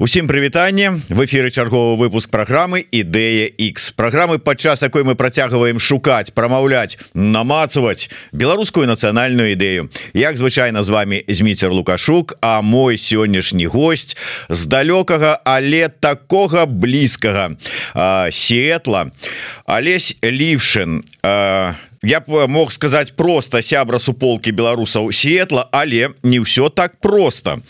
Усім прывітанне. В эфиры чарговы выпуск программы ідэя X программы падчас якой мы працягваем шукаць прамаўляць намацаваць беларускую нацыянальную ідэю. Як звычайна з вами зміцер лукашук а мой сённяшні гость з далёкага але такога блізкага сетла Алесь лівшин. А я б мог сказать просто сябра суполки беларусаў светла але не ўсё так просто.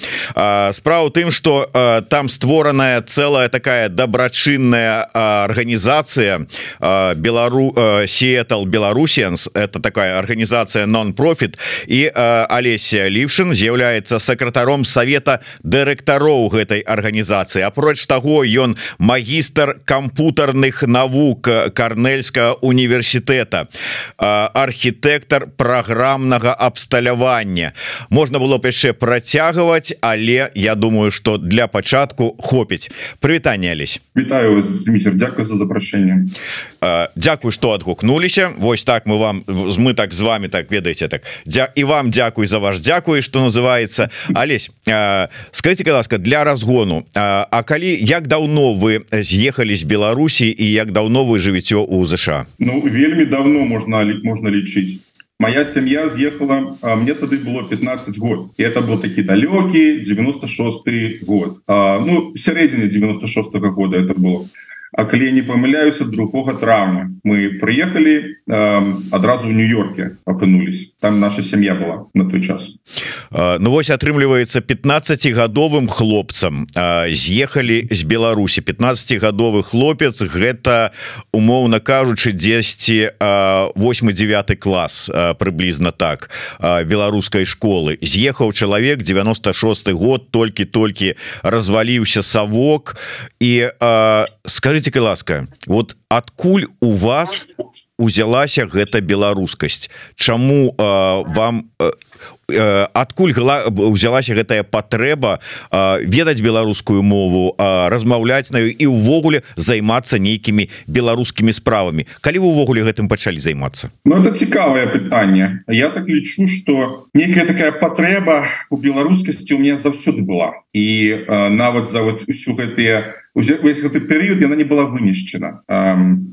Справа тым что там створаная целая такая добрачынная органнізацыя белару сетал беларусенс это такая органнізацыя нон-профит і Олеся лівшин з'яўляецца сакратаром совета дырэктароў гэтай органнізацыі апроч того ён магістр кампутарных навук карнельска універсітэта а архітэктар праграмнага абсталявання. Можна было б яшчэ працягваць але я думаю что для пачатку хопіць. Прывітанне лись Вітаю Дякую за запрашэнне Дякую что адгукнуліся. Вось так мы вам мы так з вами так ведаеце так. Дя і вам дзякуй за ваш дзякуй что называется Алесь скажите ласка для разгону А калі як даўно вы з'ехалі з Беларусі і як даўно вы жывіце у ЗША Ну вельмі давно можна можно лічыць. Моя сям'я з'ехала мне тады было 15 год. И это был такі далёкі 96 год. А, ну сярэдзіне 96 -го года это было. А калі не памыляюся другога траўня мы прыехалі адразу в нью-йорке апынулись. Там наша сям'я была на той час. Ну вось атрымліваецца 15гадовым хлопцам. З'ехалі з Беларусі. 15гадовы хлопец гэта умоўна кажучы 10 8-9 клас прыблізна так беларускай школы. З'ехаў чалавек 96 год толькі-толькі разваліўся савок і скажите скажите ласка вот адкуль у вас узялася гэта беларускасць? Чаму э, вам э, адкуль узялася гэтая патрэба э, ведаць беларускую мову э, размаўляць на і увогуле займацца нейкімі беларускімі справамі? Калі вы увогуле гэтым пачалі займацца? Ну это цікавае пытанне. Я так лічу что некая такая патрэба у беларускасці у меня заўсёды была. І э, нават за вот усю гэтыя весь гэты перыяд яна не была вынішчана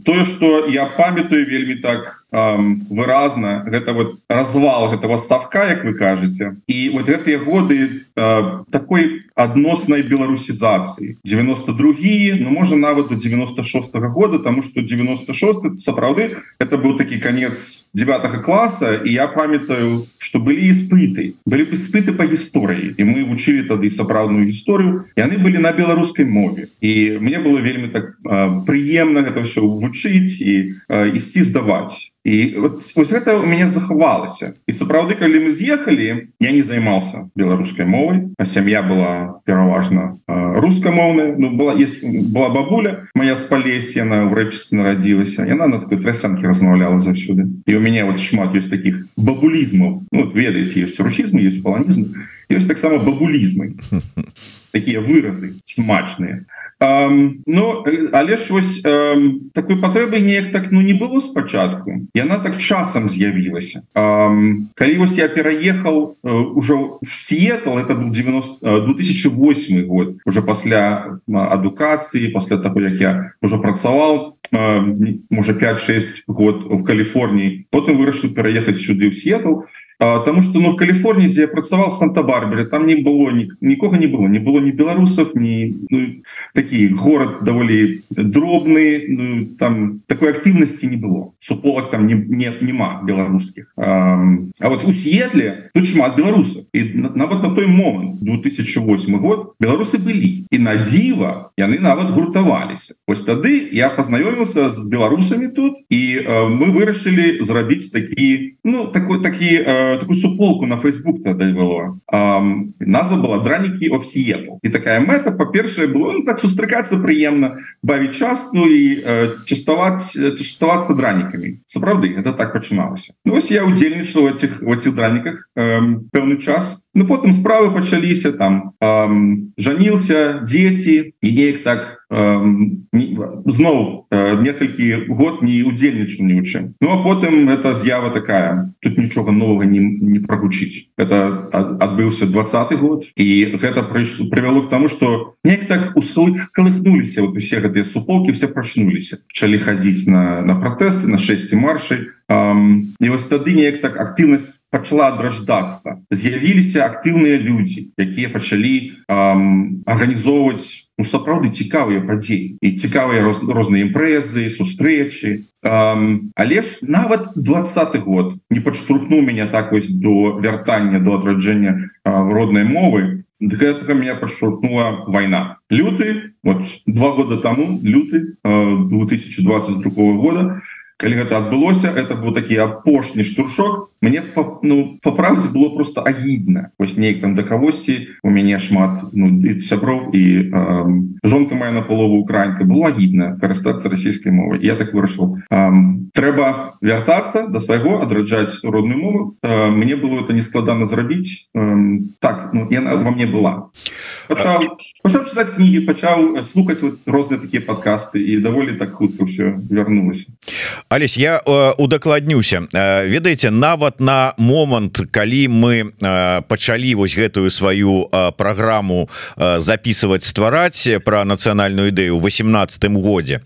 тое что я памятаю вельмі так выразна гэта вот развал гэтага савка як вы кажаце і вот гэтыя годы такой адноснай беларусізацыі. 92 ну можа нават до 96 -го года тому что 96 сапраўды это быў такі конец 9 класса і я памятаю что былі іспыты былі іспыты по гісторыі і мы вучылі тады сапраўдную гісторыю яны былі на беларускай мове. І мне было вельмі так прыемна гэта все вучыць і ісці здаваць і вот, ось гэта у мяне захавалася і сапраўды калі мы з'ехалі я не займался беларускай мовай а сям'я была пераважна рускамоўная Ну была есть была бабуля моя з палесе на рэчыцы нарадзілася яна на такой трасянке размаўляла заўсёды і у меня вот шмат ёсць таких бабулізмаў ну, вот ведаеце есть русізм есть паланізм ёсць таксама бабулізмы такія выразы смачныя Um, ну але ж вось um, такой патрэбы неяк так ну не было спачатку яна так часам з'явілася um, калі вось я пераехал uh, ужо в сетал это был 90 uh, 2008 год уже пасля адукацыі пасля таго як я уже працавал uh, можа 5-6 год в Каліфорніі потым вырашыў пераехаць сюды ў сетал і Таму что ну Каліфорнії дзе я працаваў санта-барбере там не было ні, нікога не было. Не было ні беларусаў ні ну, такі город даволі дробны ну, там такой актыўнасці не было. Суполак там не нет няма беларускіх а, а вот у с'етле тут шмат беларусаў і нават на той момант 2008 год беларусы былі і на дзіва яны нават гуртаваліся ось тады я познаёмился з беларусамі тут і а, мы вырашылі зрабіць такі ну такой такі а, такую суполку на Facebook тогда было. Назва была дранікі of Seattle і такая мэта па-першае было ну, так сустракацца прыемна бавіць часту і частаваць частавацца дранікамі сапраўды это так пачыналася ну, вось я удзельнічаў этих в этих драніках пэўны час Ну потым справы пачаліся там эм, жаніился дети і неяк так не, зноў э, некалькі год не удзельнічаў ні ў чым. Ну а потым это з'ява такая тут нічога нового не, не прогучыць это адбыўся двадцатый год і гэта прыйшло прывяло к тому что неяк так услых колыхнуліся вот усе гэтыя суполки все прачнуліся. Пачалі хадзіць на на пратэсты на 6 маршай Um, і вось тады неяк так актыўнасць пачала адраждацца з'явіліся актыўныя людзі якія пачалі um, арганізоўваць ну, сапраўды цікавыя падзеі і цікавыя роз, розныя імпрэзы сустрэчы. Um, але ж нават двадцаты год не падштурхнуў меня так вось до вяртання до адраджэння uh, роднай мовы. Гэтага меня падштурхнула вайна. Люты вот два года таму люты uh, 2022 года калі гэта адбылося это быў такі апошні штуршок. Мне по, ну по правдзе было просто агідна. Вось нейк там да кагосьці у мяне шмат ну, сяброў і э, жонка моя на палову украінка. Было агідна карыстацца расійскай мовай. Я так вырашыў э, трэба вяртацца до да свайго адраджаць родную мову. Э, мне было это нескладана зрабіць. Э, так ну, яна во мне была. Пачаў, пачаў чытаць кнігі пачаў слухаць вот розныя такія падкасты і даволі так хутка все вярнулася Алесь я э, удакладнюся э, ведаеце нават на момант калі мы э, пачалі вось гэтую сваю э, праграму э, записывать ствараць про нацыянальную ідэю 18 годзе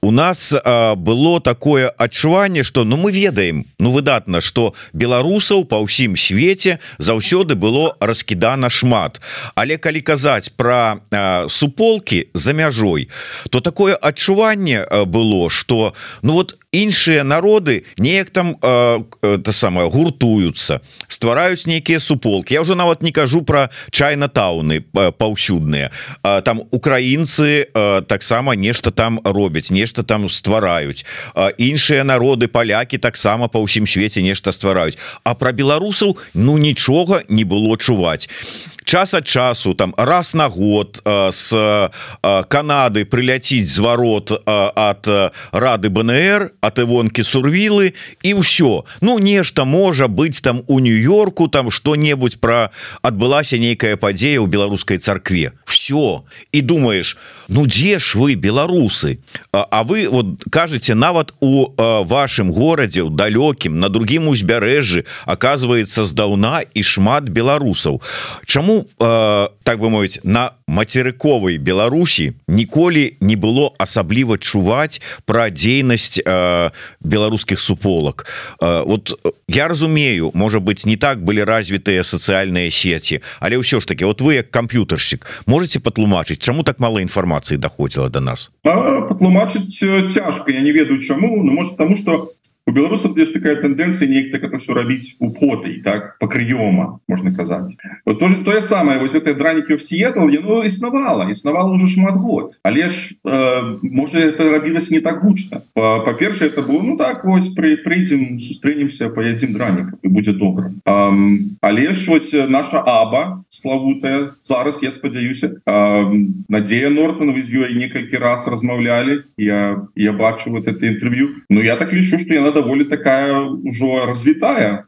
у нас э, было такое адчуванне что ну мы ведаем ну выдатна что беларусаў по ўсім свеце заўсёды было раскідана шмат. Але калі казаць про э, суполки за мяжой то такое адчуванне было что ну вот іншыя народы неяк там э, это самое гуртуются ствараюць нейкія суполки я уже нават не кажу про чайна-тауны паўсюдныя. Там украінцы таксама нешта там робяць нешта там ствараюць. Іншыя народы палякі таксама по ўсім свеце нешта ствараюць. А про беларусаў ну нічога не было чуваць. Час ад часу там раз на год с Канады прыляціць зварот от рады БНР от івонкі сурвілы і ўсё ну нешта можа быть там у нью-йорку там что-небудзь про адбылася нейкая падзея ў беларускай царкве все і думаешь ну дзе ж вы беларусы а, а вы вот кажаце нават у вашым горадзе ў далёкім на другім узбярэжжы оказывается здаўна і шмат беларусаў Чаму так бы мовіць на мацерыковай Беларусі ніколі не было асабліва чуваць пра дзейнасць беларускіх суполак вот я разумею можа быть не так былі развітыя сацыяльныя сеці але ўсё ж таки вот вы як камп'ютаршчык можете патлумачыць чаму так мало інфармацыі даходзіла до нас? Патлумачыць цяжка я не ведаю чаму ну может тому что у беларусаў есть такая тэндэнцыя неяк так это все рабіць у потай так по крыёма можна казаць вот тоже тое самае вот этой дранікі в сетл яно існавала існавала уже шмат год. Але ж э, можа это рабілась не так гучна па-перша это было ну так вось при прыйдзем сустрэнемся поядзім дранік і будзе добра але ж вот наша аба славутая зараз я спадзяюся Надзея Нортон вы з ёй некалькі раз размаўлялі я я бачу вот это інтерв'ю Ну я так лічу что яна даволі такая ўжо развітая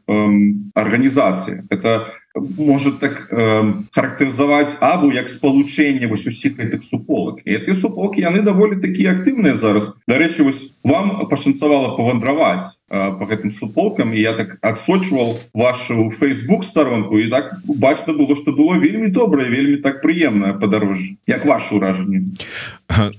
арганізацыя это может так э, характарызаваць абу як спалучэнне вось усіх гэтых суполак і ты суполки яны даволі такія актыўныя зараз. Дарэчы вось вам пашанцавала павандраваць э, по гэтым суполкам. І я так адсочваў вашу Facebook старонку і так бачна было что было вельмі добрае вельмі так прыемна падарожжа як ваше ўражанне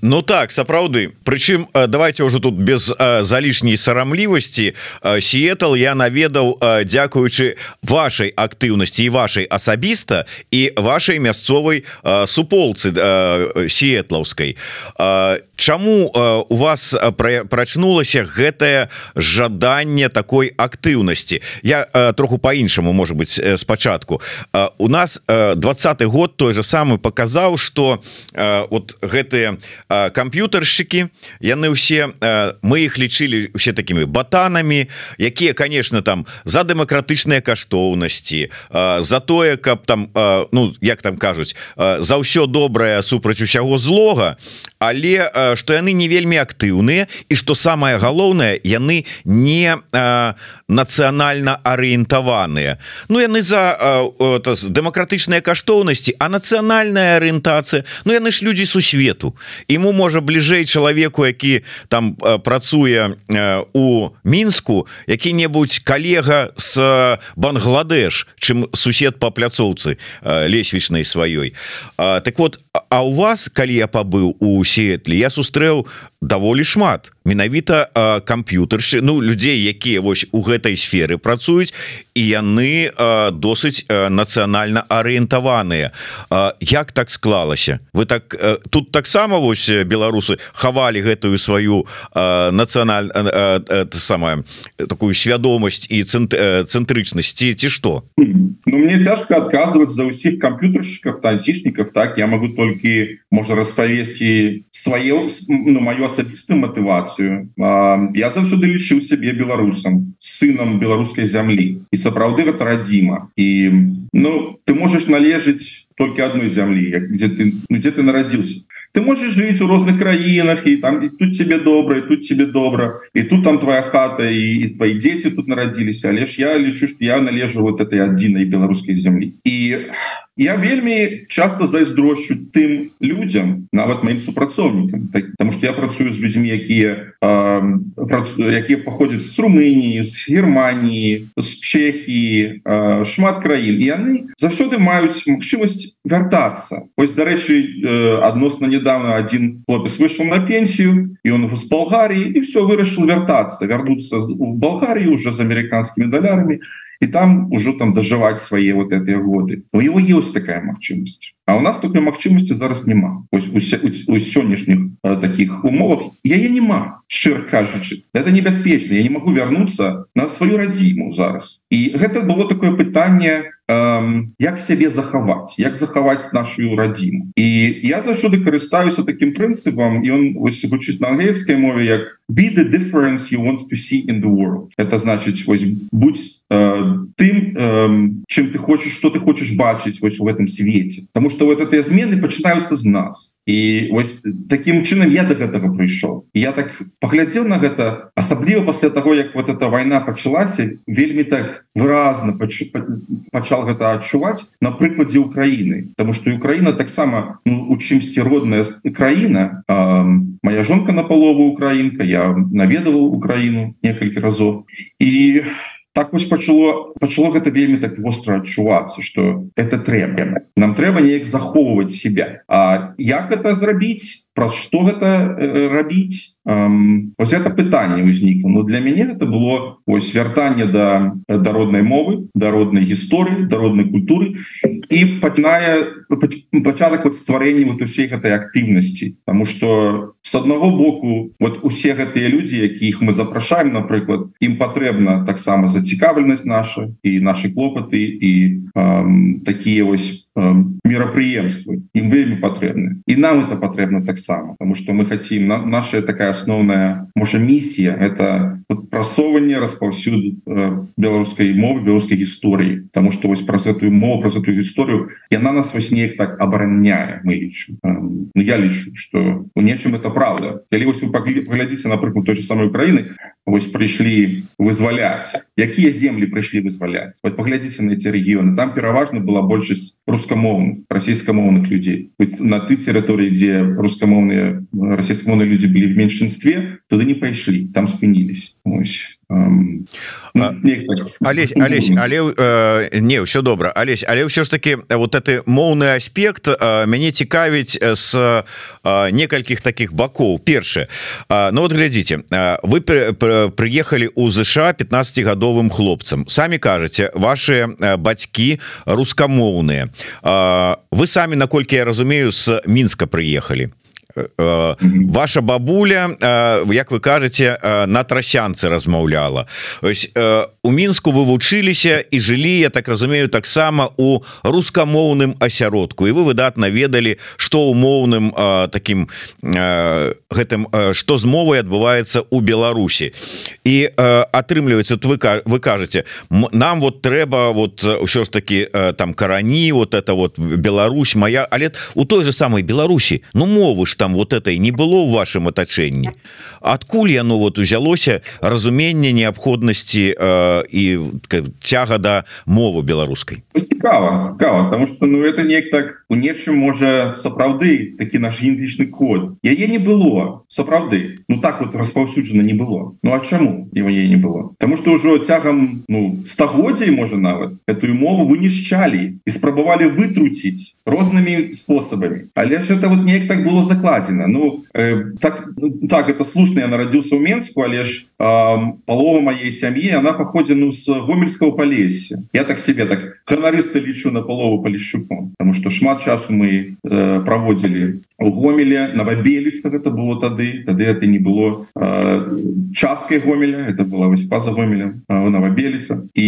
Ну так сапраўды. Прычым давайте ўжо тут без э, залішняй сарамлівасці. Сетл я наведаў дзякуючы вашай актыўнасці вашай асабіста і вашай мясцовай суполцы сетлаўскай Чаму у вас прачнулася гэтае жаданне такой актыўнасці? Я троху по-іншаму может быть спачатку. У нас двадцатый год той же самы показаў что вот гэтыя камп'ютаршчыкі яны ўсе мы их лічылі усе такими батанамі якія конечно там за дэмакратычныя каштоўнасці за тое каб там ну як там кажуць за ўсё добрае супраць усяго злога але что яны не вельмі актыўныя і что самое галоўнае яны не нацыянальна арыентаваныя. Ну яны за дэмакратычныя каштоўнасці а нацыянальная арыентацыя Ну яны ж людзі сусвету ему можа бліжэй чалавеку які там працуе у мінску які-небудзь калега с Бангладеш чым сусед по пляцоўцы лесвічнай сваёй. Так вот А у вас калі я пабыў у сетлі я сустрэў даволі шмат. Менавіта камп'ютаршы Ну людзей якія вось у гэтай сферы працуюць і яны досыць нацыянальна арыентаваныя. Як так склалася? Вы так тут таксама вось беларусы хавалі гэтую сваю нацыяналь самая такую свядомасць і цэнтрычнасці ці што? Ну мне цяжка адказваць за ўсіх камп'ютарщиков танцішніков так я могу толькі можна распавесці свае ну, мою асабістую матывацыю я заўсёды лічыў сябе беларусам сынам беларускай зямлі і сапраўды гэта радзіма. І ну ты можаш належыць только одной зямлі где ты ну, где ты нарадзіўся ты можешь жыць у розных краінах і там тут тебе добра тут тебе добра і тут там твоя хата і, і твои дети тут нарадзіліся але ж я лічу что я належу вот этой адзінай беларускай зямлі і я вельмі часто зайздрощу тым людям нават моим супрацоўнікам так, потому что я працую з людьми якія якія паходзяць з румыніі з германії з чехії шмат краін і яны заўсёды маюць магчымасць вяртацца ось дарэчы адносна недавно один хлопец вышел на пенсию и он з болгарии и все вырашил вяртацца вярнуцца в болгарии уже з американскими далярами и там уже там доживать свои вот этой годы у него есть такая магчымасць А у нас такой магчымасці зараз няма ось у сённяшніх таких умовах яе няма шчыр кажучы это небяспечна я не могу вярнуцца на сваю радзіму зараз. І гэта было такое пытанне эм, як сябе захаваць як захаваць нашу радзіму і я заўсёды карыстаюся таким прынцыпам і он вучыць на ангельскай мове як be the difference you want to see in the world. Это значыць вось будь э, тым э, чым ты хочаш что ты хочаш бачыць вось в этом свеце потому что вот этой змены пачынаюцца з нас. І вось таким чынам я до гэтага прыйшоў я так паглядзеў на гэта асабліва пасля того як вот эта война пачалася вельмі так выразна пачал гэта адчуваць на прыкладзе Украіны потому что Украіна таксама ну, у чымсьці родная краіна моя жонка на палову украінка я наведаваў Украіну некалькі разоў і так вось пачало пачало гэта вельмі так востра адчувацца что это трэба нам трэба неяк захоўваць себя. А як это зрабіць? Праз что гэта рабіць? Ось это пытанне ўзнікла. Но для мяне это было ось вяртанне да дароднай мовы дароднай гісторыі дароднай культуры. І пачынае пачатак вот стварэння вот усей гэтай актыўнасці. Потому что с аднаго боку вот усе гэтыя людзі якіх мы запрашаем напрыклад ім патрэбна таксама зацікаўленасць наша і наши клопаты і такія вось мерапрыемствы. Ім вельмі патрэбны. І нам это патрэбна таксама потому что мы хотим на наша такая асноўная можа місія это прасоўванне распаўсюд беларускай мовы беларускай гісторыі. Тому что вось праз эту мову праз эту гісторыю яна нас вось неяк так абараняе мы лічу Ну я лічу что у нечым это правда. Калі вось вы паглядзіце напрыклад той же самой Украіны вось прыйшлі вызваляць. Якія землі прыйшлі вызваляць? Вот паглядзіце на эти рэгіёны. Там пераважна была большасць рускамоўных расійскамоўных людзей. На ты тэрыторыі дзе рускамоўныя расійскамоўныя людзі былі в меншинстве туды не пайшлі там спынілись ось Алесь, Алесь, але э, не все добра Алесь але ўсё ж таки вот это моўны аспект э, мяне цікавіць с э, некалькіх таких бакоў першае э, Ну вот глядзіце э, вы при, при, приехали у ЗША 15гадовым хлопцам самі кажаце ваши э, бацькі рускамоўныя э, вы самі наколькі я разумею с мінска приехали. Э, ваша бабуля э, Як вы кажаце э, на трасянцы размаўляла. У мінску вы вучыліся і жылі я так разумею таксама у рускамоўным асяродку. І вы выдатна ведалі што умоўным таким гэтым што з мовай адбываецца у Беларусі. І атрымліваецца вы вы кажаце нам вот трэба вот ўсё ж таки там карані вот это вот Беларусь моя. Але у той же самой Беларусі Ну мовы ж там там вот этой не было у вашем атачэнні адкуль яно вот узялося разуменне неабходнасці э, і цяга да мовы беларускай цікава цікава потому что ну это неяк так у нечым можа сапраўды такі наш генетычны код. Яе не было сапраўды. Ну так вот распаўсюджана не было. Ну а чаму его ей не было? Потому что ўжо цягам ну стагоддзей можа нават эту мову вынішчалі і спрабавалі вытруціць рознымі спосабамі. Але ж это вот неяк так было закладзена Ну э, так ну, так это слушно я нарадзіўся ў Мску але ж палова моей сям'і она паходзіну з гомельского палесе я так себе так хронарысты лічу на палову палішчуком потому что шмат часу мы э, праводзілі у гомеле новабеліца это было тады тады это не было э, часткай гомеля это была вось паза гомелем э, новабеліца і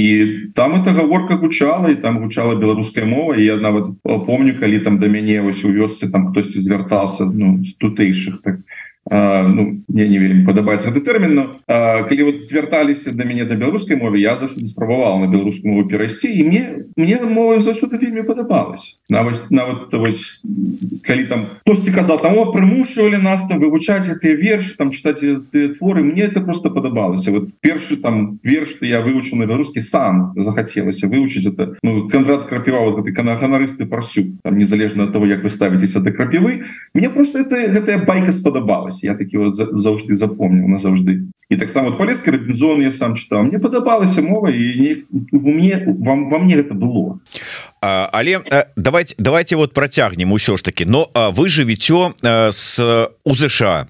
там эта гаворка гучала і там гучала беларуская мова. І я нават помню калі там до мяне вось у вёсцы там хтосьці звяртался ну з тутэйшых так ну, мне не вельмі падабаецца гэты тэрмін но калі вот звярталіся да мяне да беларускай мове я заўсёды спрабаваў на беларускую мову перайсці і мне мне мова заўсёды вельмі падабалась. Нават нават вось, калі там хтосьці казал там прымушвалі нас там вывучаць гэтыя вершы там чытаць ты творы мне это просто падабалася. Вот першы там верш что я вывучыў на беларускі сам захацелася вывучыць это. Ну, кандрат крапіваў вот, канаханарысты парсю там незалежна ад того як вы ставіцеся да крапівы мне просто это гэтая байка спадабалась я такі вот заўжды запомніў назаўжды і таксама палескі робінзон я сам чытаў мне падабалася мова і не мне вам во мне это было а, але давайте давайте вот процягнем усё ж таки. Но вы жывіцё с у ЗША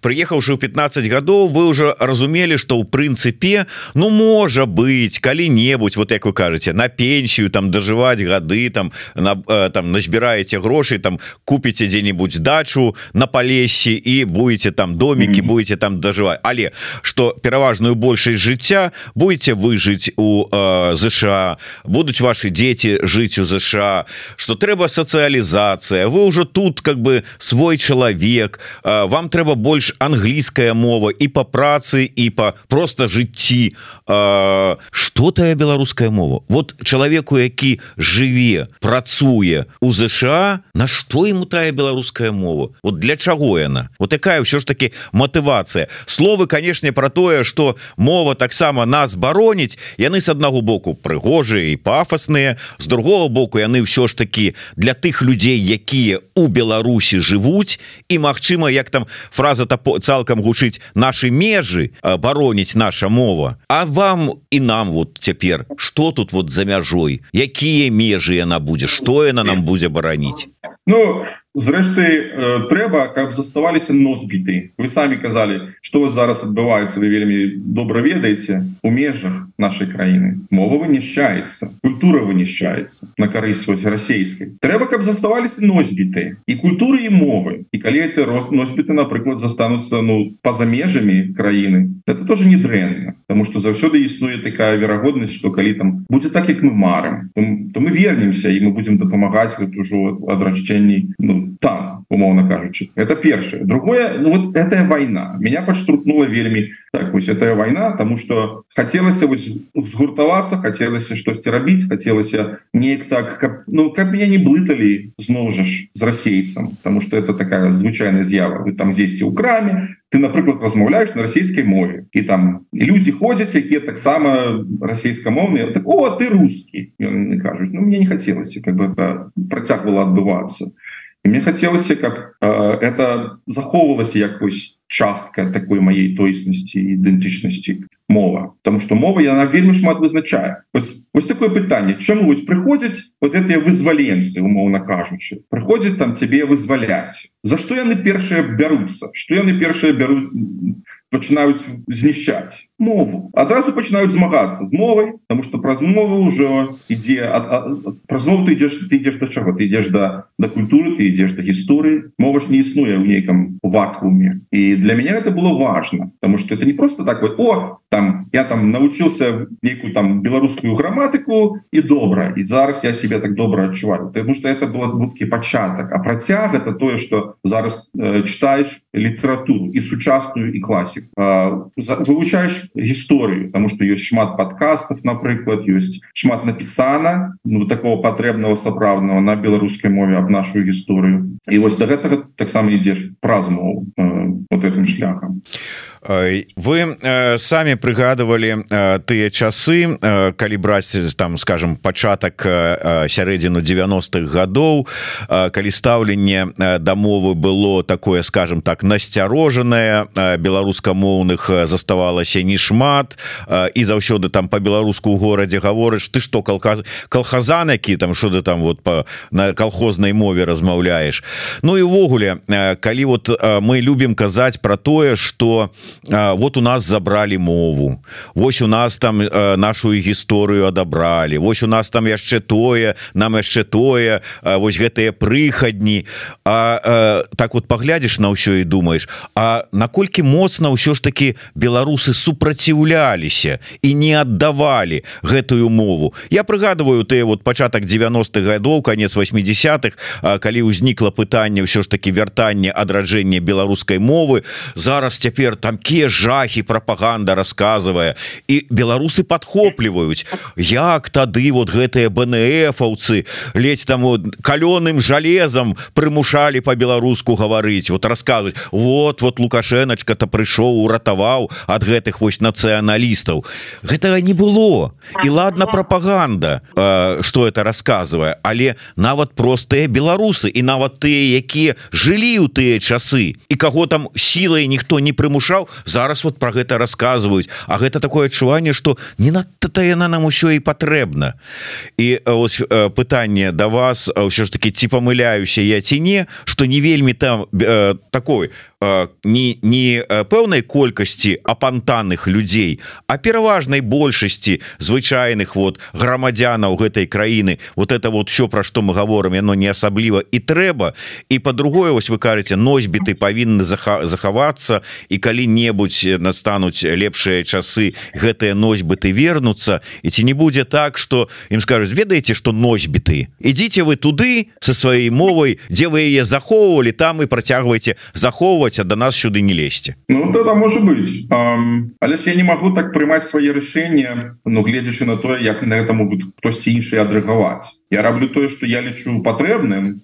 прыехаўшы ў 15 гадоў вы уже разумелі что ў прынцыпе ну можа быть калі-небудзь вот як вы кажаце на пенсію там дажываць гады там на там назбіраеце грошай там купіце дзе-нибудь дачу на палесе і будете там домики mm -hmm. будете там доживать. Але что пераважную большасць жыцця будете выжить у э, ЗША будуць ваши дети жить у ЗША что трэба сацыялізацыя вы уже тут как бы свой чалавек вам трэба больш англійская мова і по працы і по просто жыцці. Что тая беларуская мова? Вот чалавеку які жыве працуе у ЗША на что ему тая беларуская мова? Вот для чаго яна? Вот такая ўсё ж таки мотывация словы канешне про тое что мова таксама нас бароніць яны с аднаго боку прыгожыя і пафосныя з другого боку яны ўсё ж таки для тых людзей якія у Беларусі жывуць і Мачыма як там фраза то цалкам гучыць наши межы бароніць наша мова А вам і нам вот цяпер что тут вот за мяжой? Якія межы яна будзе? Что яна нам будзе бараніць? Ну зрэшты трэба каб заставаліся носбіты вы самі казалі что вот зараз адбываецца вы вельмі добра ведаеце у межах нашай краіны мова вынішчаецца культура вынішчаецца на карысць расійскай трэба каб заставаліся носьбіты і культуры і мовы. І калі это рост носьбіты напрыклад застануцца ну па-за межамі краіны это тоже не дрэнна. Потому что заўсёды існуе такая верагоднасць что калі там будзе так як мы марым то мы вернемся і мы будем дапамагаць вот ужо адрачэнні ну там умоўно кажучи. Это першее другое ну, вот эта война. Меня подштурхнула вельмі так вось эта война тому что хотелось сгуртаваться хотелось штосьці рабіць хотелось неяк так как ну как меня не блытали зножаш з расейцам потому что это такая звычайная з'ява. Вы там здесь у краме ты напрыклад размаўляешь на расійской мове. І там люди ходзяць якія таксама расійскамоўныя так о ты русский! Кажуць ну мне не хотелось как бы працягвала адбывацца мне хацелася каб э, это захоўвалася якось частка такой моей тоеснасці ідэнтычнасці мова. Потому что мова яна вельмі шмат вызначае ось, ось такое пытанне чаму вось прыходзяць вот гэтыя вызваленцы умоўна кажучы прыходзяць там цябе вызваляць за што яны першыя бяруцца что яны першыя бярут пачынаюць знішчаць мову. Адразу пачынаюць змагацца з мовай тому что праз мову ўжо ідзе праз мову ты ідзеш ты ідзеш да чаго ты ідзеш да да культуры ты ідзеш да гісторыі мова ж не існуе ў нейкам вакууме. І для меня это было важно потому что это не просто так вот о там я там научился нейкую там беларускую матэматыку і добра і зараз я себе так добра адчуваю потому что это было будкі пачатак а працяг это тое что зараз э, читаешь літаратуру і сучасную і класіку вывучаешь гісторыю потому что есть шмат подкастов напрыклад есть шмат напісана ну такого патрэбного сапраўдного на беларускай мове об нашу гісторыю і вось до гэтага таксама ідзеш праз мову э, вот этим шляхам вы э, самі прыгадывалі э, тыя часы э, калі браць там скажем пачатак э, сярэдзіну 90-х гадоў э, калі стаўленне э, дамовы было такое скажем так насцярожанае э, беларускамоўных заставалася не шмат э, і заўсёды там по-беларуску ў горадзе гаворыш ты что калказ калхазан які там что ты там вот по на колхознай мове размаўляешь Ну і ввогуле э, калі вот э, мы любім казаць про тое что у вот у нас забрали мову. Вось у нас там нашу гісторыю адабралі. Вось у нас там яшчэ тое нам яшчэ тое вось гэтыя прыхадні. А так вот паглядзіш на ўсё і думаешь А наколькі моцна ўсё ж таки беларусы супраціўляліся і не аддавалі гэтую мову. Я прыгадываю ты вот пачатак 90-х гадоў конец 80-х калі ўзнікла пытанне ўсё ж таки вяртання адраджэння беларускай мовы. Зараз цяпер там якія жахі пропаганда рассказывае і беларусы подхопліваюць як тады вот гэтыя бнфаўцы ледзь там вот калёным жалезам прымушалі по-беларуску гаварыць вот рассказывать вот вот лукашеначка то прыйшоў уратаваў ад гэтых вось нацыяналістаў. Гэтага не было. І ладно пропаганда что это рассказывае але нават простыя беларусы і нават тыя якія жылі ў тыя часы і каго там сілай ніхто не прымушаў зараз вот про гэта рассказываюць А гэта такое адчуванне что не надта яна нам усё і патрэбна. І ось пытанне да вас ўсё ж таки ці памыляюся я ці не что не вельмі там э, такой не не пэўнай колькасці апантанных людзей а пераважнай большасці звычайных вот грамадзянаў гэтай краіны. Вот это вот все про что мы говорим яно не асабліва і трэба і по-другое вось вы кажаце носьбіты павінны захавацца і калі-небудзь настануць лепшыя часы гэтыя носьбыты вернуцца. І ці не будзе так что ім скажуць ведаеце что носьбіты? Ідзіце вы туды со сваёй мовай дзе вы яе захоўвалі там і працягваеце захоўваць захоўваць а до нас сюды не лезьте. Ну тогда может быть. Але я не могу так прымаць свае рашэнне Ну гледзячы на тое як на это могут хтосьці іншыя адрэгаваць я раблю тое что я лічу патрэбным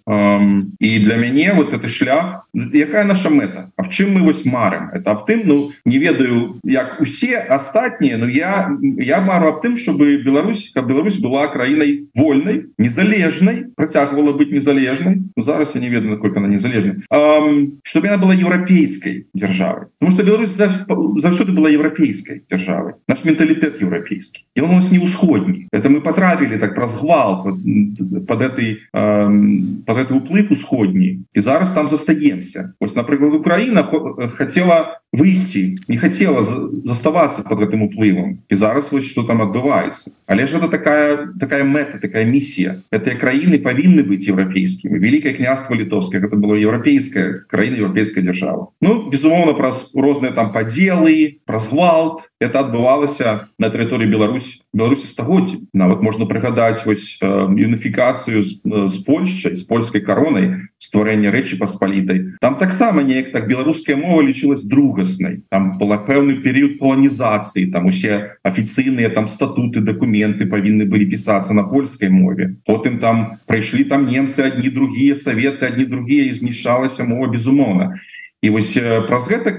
і для мяне вот это шлях якая наша мэта А в чым мы вось марым это аб тым Ну не ведаю як усе астатнія но я я мару аб тым чтобы Беларусь как Беларусь была краінай вольнай незалежнай працягвала быть незалежнай. Ну, зараз я не ведаю наколькі она незалежна чтобы она была еўрапейской державой. Потому что Беларусь заўсёды была еўрапейской державой. Наш менталітет еўрапейскі и он у нас не ўсходні это мы потрапілі так праз гвалт под этой под этой уплыв усходні. І зараз там застаемся. Ось напрыклад Украина хотела выйсці не хотела заставаться под гэтым уплывам і зараз вось что там адбываецца але ж это такая такая мэта такая миссия. Этой краіны павінны быть еўрапейскімі великое княство літовское это было еўрапейская краіна еўрапейская держава. Ну безумоўно праз розныя там поделы праз гвалт это адбывалася на тэрыторыі Беларусь Беларусі стагоддзя нават можна прыгадаць вось э, юніфікацыю з, з Польшчай з польскай каронай стварэння рэчы паспалітай там таксама неяк так беларуская мова лічылась другаснай. Там была пэўны перыяд поланізацыі там усе афіцыйныя там статуты дакументы павінны былі пісацца на польскай мове. Потым там прыйшлі там немцы адні другія саветы адні другія знішалася мова безумоўна. і вось праз гэта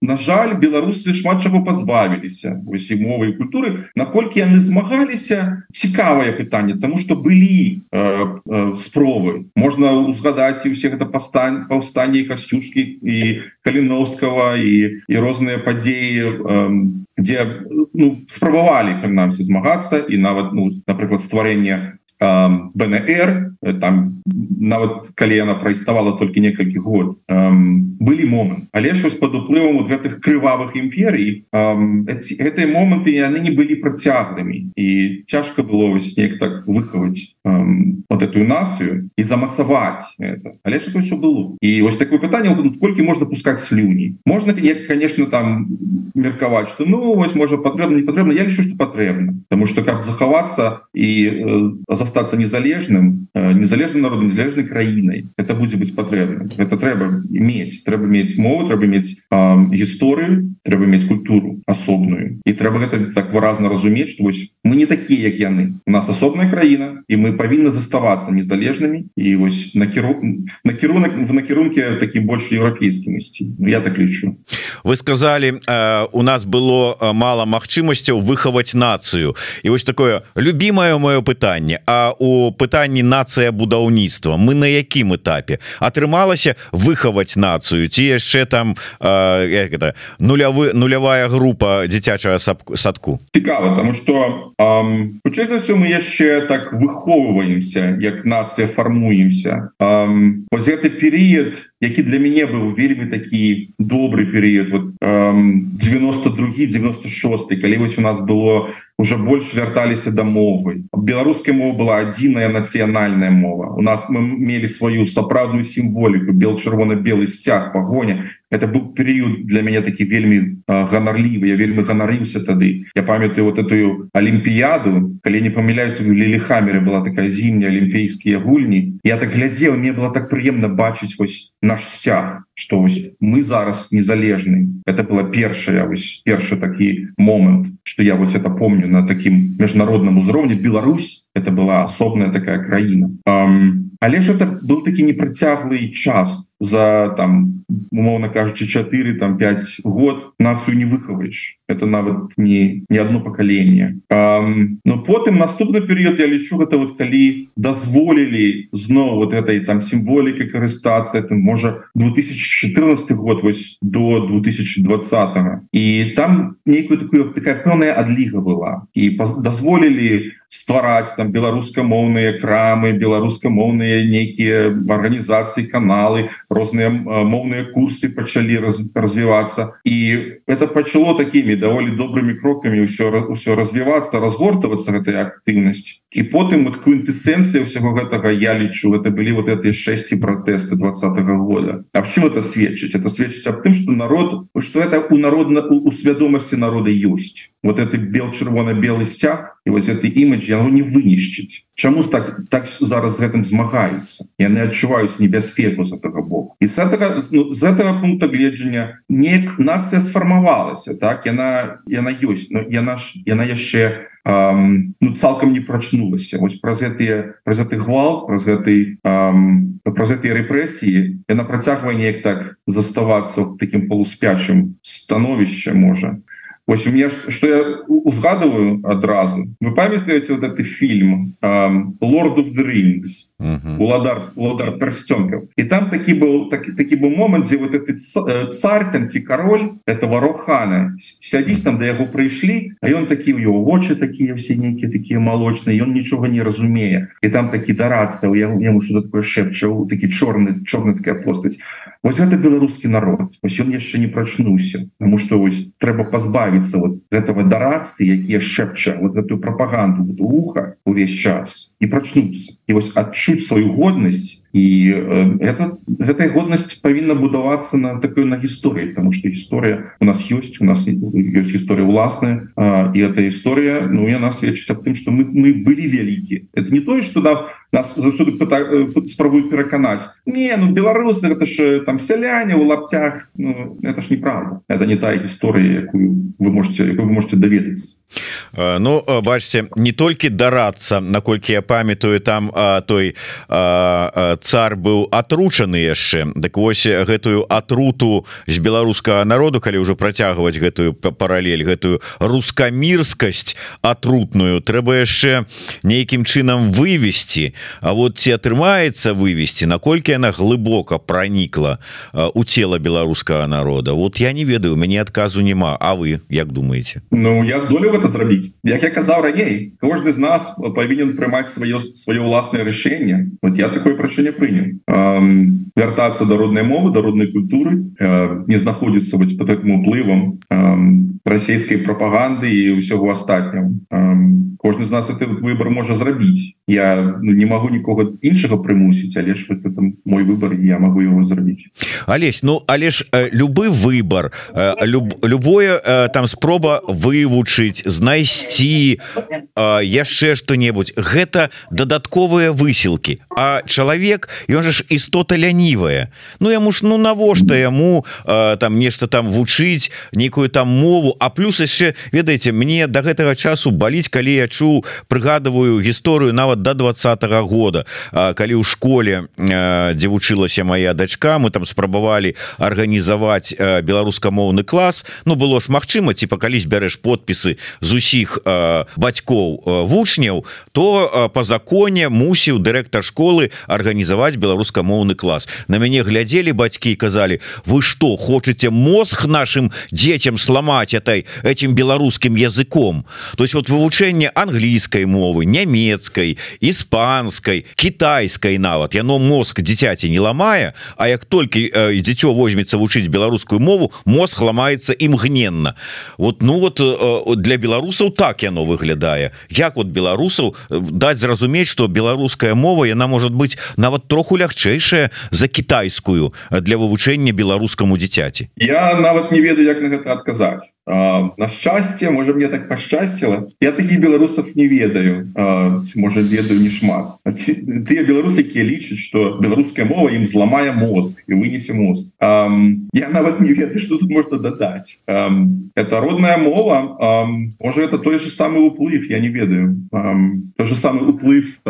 на жаль беларусы шмат чаго пазбавіліся ось і мовы і культуры наколькі яны змагаліся цікавае пытанне тому что былі э, э, спробы. Можна узгадаць і усе гэта пастань паўстанне касцюшкі і каліновского і і розныя падзеі э, дзе ну, спрабавалі прынамсі змагацца і нават ну напрыклад стварэнне БНР там нават калі яна праіставала толькі некалькі год. Эм, былі момант але ж вось под уплывам вот гэтых крывавых імперій эм, гэтыя моманты яны не былі працяглымі. І цяжка было вось неяк так выхаваць эм, вот эту нацыю і замацаваць это але ж все было. І вось такое пытанне колькі можна пускать слюні? Можна як конечно там меркаваць что ну вось можа патрэбна не патрэбна. Я лічу что патрэбна. Потому что каб захавацца і э, застацца незалежным э, незалежным народом незалежнай краінай это будзе быць патрэбна это трэба иметь. Трэба мець мову трэба мець гісторыю трэба мець культуру асобную і трэба гэта так выразна разумець что мы не такія як яны у нас асобная краіна і мы павінны заставацца незалежнымі і вось накіру накірунак в накірунке такі больш еўрапейскім ісці я так лічу вы сказали э, у нас было э, мало магчымасцяў выхаваць нацыю і вось такое любимое мое пытанне А у пытанні нацыя будаўніцтва. Мы на якім этапе? Атрымалася выхаваць нацыю ці яшчэ там э, это нулявы нулявая група дзіцячага садку? Цікава потому что хутчэй за все мы яшчэ так выхоўваемся як нацыя фармуемся. Ось гэты перыяд які для мяне быў вельмі такі добрый перыяд вот 92 96 калі вось у нас было уже больш вярталіся да мовы. Беларуская мова была адзіная нацыянальная мова. У нас мы мелі сваю сапраўдную сімволіку бел чырвона-белы сцяг пагоня это быў перыяд для мяне такі вельмі ганарлівы я вельмі ганарыўся тады я памятаю вот эту алімпіяду калі не памыляюся лілі хамеры была такая зімняя алімпійскія гульні я так глядзеў мне было так прыемна бачыць вось наш сцяг что мы зараз незалежны. Это была першая вось першы такі момант что я вот это помню на таким міжнародным узроўні. Беларусь это была асобная такая краіна um, але ж это был такі непрацяглый час. За там умоўно кажучи 4 там 5 год нацию не выхаваешь это нават не не одно поколение. Um, но потым наступны перыяд я лічу гэта вот калі дазволілі зноў вот этой там сімволікай карыстацца это можа 2014 год вось до 2020 і там нейкую такую такая пэўная адліга была. І дазволілі ствараць там беларускамоўныя крамы беларускамоўныя нейкія арганізацыі каналы розныя моўныя курсы пачалі раз, развівацца. І это пачало такімі даволі добрымі крокамі ўсё ўсё развівацца разгортавацца гэтай актыўнасць. І потым вот квінтэсэнцыя ўсяго гэтага я лічу это былі вот этой шэсці пратэсты двадцатого года. Аб чым это сведчыць. Это сведчыць аб тым что народ что это у народна у свядомасці народа ёсць вот это бел чырвона-белы сцяг і вось это імідж яго не вынішчыць Чаму так так зараз гэтым змагаюцца? Яны адчуваюць небяспеку з гэтага боку. І з гэтага ну, з гэтага пункта гледжання неяк нацыя сфармавалася так? Яна яна ёсць. Но яна ж яна яшчэ Um, ну цалкам не прачнулася. Вось праз гэтыя праз гэты гвал праз гэты um, праз гэтыя рэпрэсіі яна працягвае неяк так заставацца таким полуспячым становішча можа Вось у меня что я узгадываю адразу вы памятаете вот этот фильм um, Lord of the Rings уладар уладар перстёнков и там таки был таки таки был момент где вот этот царь там ці король этого рохана сядзіць там до яго прыйшлі а ён такі у его вочы такие все нейкіе такие молочные ён нічога не разумее и там такі дарацца у яго яму что такое шепчаў такі чорны чорная такая постаць Вось гэта беларускі народ. Ось ён яшчэ не прачнуўся потому что ось трэба пазбавіцца вот этого дарацы якія шэпча вот эту прапаганду уха увесь час і прачнуцца вось адчуць сваю годнасць і э, это гэтая годнасць павінна будавацца на такой на гісторыі потому что гісторыя у нас ёсць у нас ёсць гісторыя уласная і эта гісторыя Ну яна сведчыць аб тым что мы мы былі вялікі это не тое что да нас заўсёды спрабуюць пераканаць не ну беларусы это ж там сяляне у лапцях ну, это ж неправда. Это не тая гісторыя якую вы можете якую вы можете даведацца Ну бачце не толькі дарацца наколькі я памятаю там а, той а, цар быў атручаны яшчэ. Дык вось гэтую атруту з беларускага народу калі ўжо працягваць гэтую паралель гэтую рускамірскасць атрутную трэба яшчэ нейкім чынам вывесці. А вот ці атрымаецца вывесці наколькі яна глыбока пранікла у цела беларускага народа? Вот я не ведаю мяне адказу няма. А вы як думаете Ну я здолеў это зрабіць. Як я казаў раней кожны з нас павінен прымаць сваё сваё ўласнае классное решение вот я такое прощение принял вяртаться до родной мовы до родной культуры не знаходится быть под этим уплывом российской пропаганды и усяго астатняго кожны з нас это выбор можа зрабіць я ну, не могу нікога іншага прымусіць але ж вот это мой выбор я могу его зрабіць Алесь Ну але ж э, любы выбор э, люб, любое э, там спроба вывучыць знайсці яшчэ что-небудзь гэта дадатковыя высілки а чалавек ён же ж істота лянівая Ну яму ж ну навошта яму там нешта там вучыць некую там мову. А плюс яшчэ ведаеце мне до гэтага часу баліць калі я чу прыгадываю гісторыю нават до двадцатого года. Калі ў школе дзе вучылася моя дачка мы там спрабавалі арганізаваць беларускамоўны клас Ну было ж Мачыма типа калісь бярэш подпісы з усіх бацькоў вучняў то по законе мусіў дырэктар школы арганізаваць беларускамоўны клас. На мяне глядзелі бацькі казалі вы что хочете мозг нашим детям сломать этой этим беларускім языком? То есть вот вывучэнне англійскай мовы нямецкай іспанской китайской нават. Яно мозг дзіцяці не ламае А як толькі э, дзіцё возьмецца вучыць беларускую мову мозг ламаецца імгненна. Вот ну вот э, для беларусаў так яно выглядае. Як вот беларусаў даць зразумець что беларуская мова яна может быть нават троху лягчэйшая за китайскую для вывучэння беларускаму дзіцяці. Я нават не ведаю як на гэта адказаць. На шчасце можа мне так пашчасціла я таких беларусаў не ведаю. Можа ведаю не шмат. Тыя беларусы якія лічаць что беларуская мова ім зламае мозг і вынесе мозг. Я нават не ведаю что тут можна дадаць. Это родная мова. Можа это той же самый уплыв я не ведаю. То же самый уплыв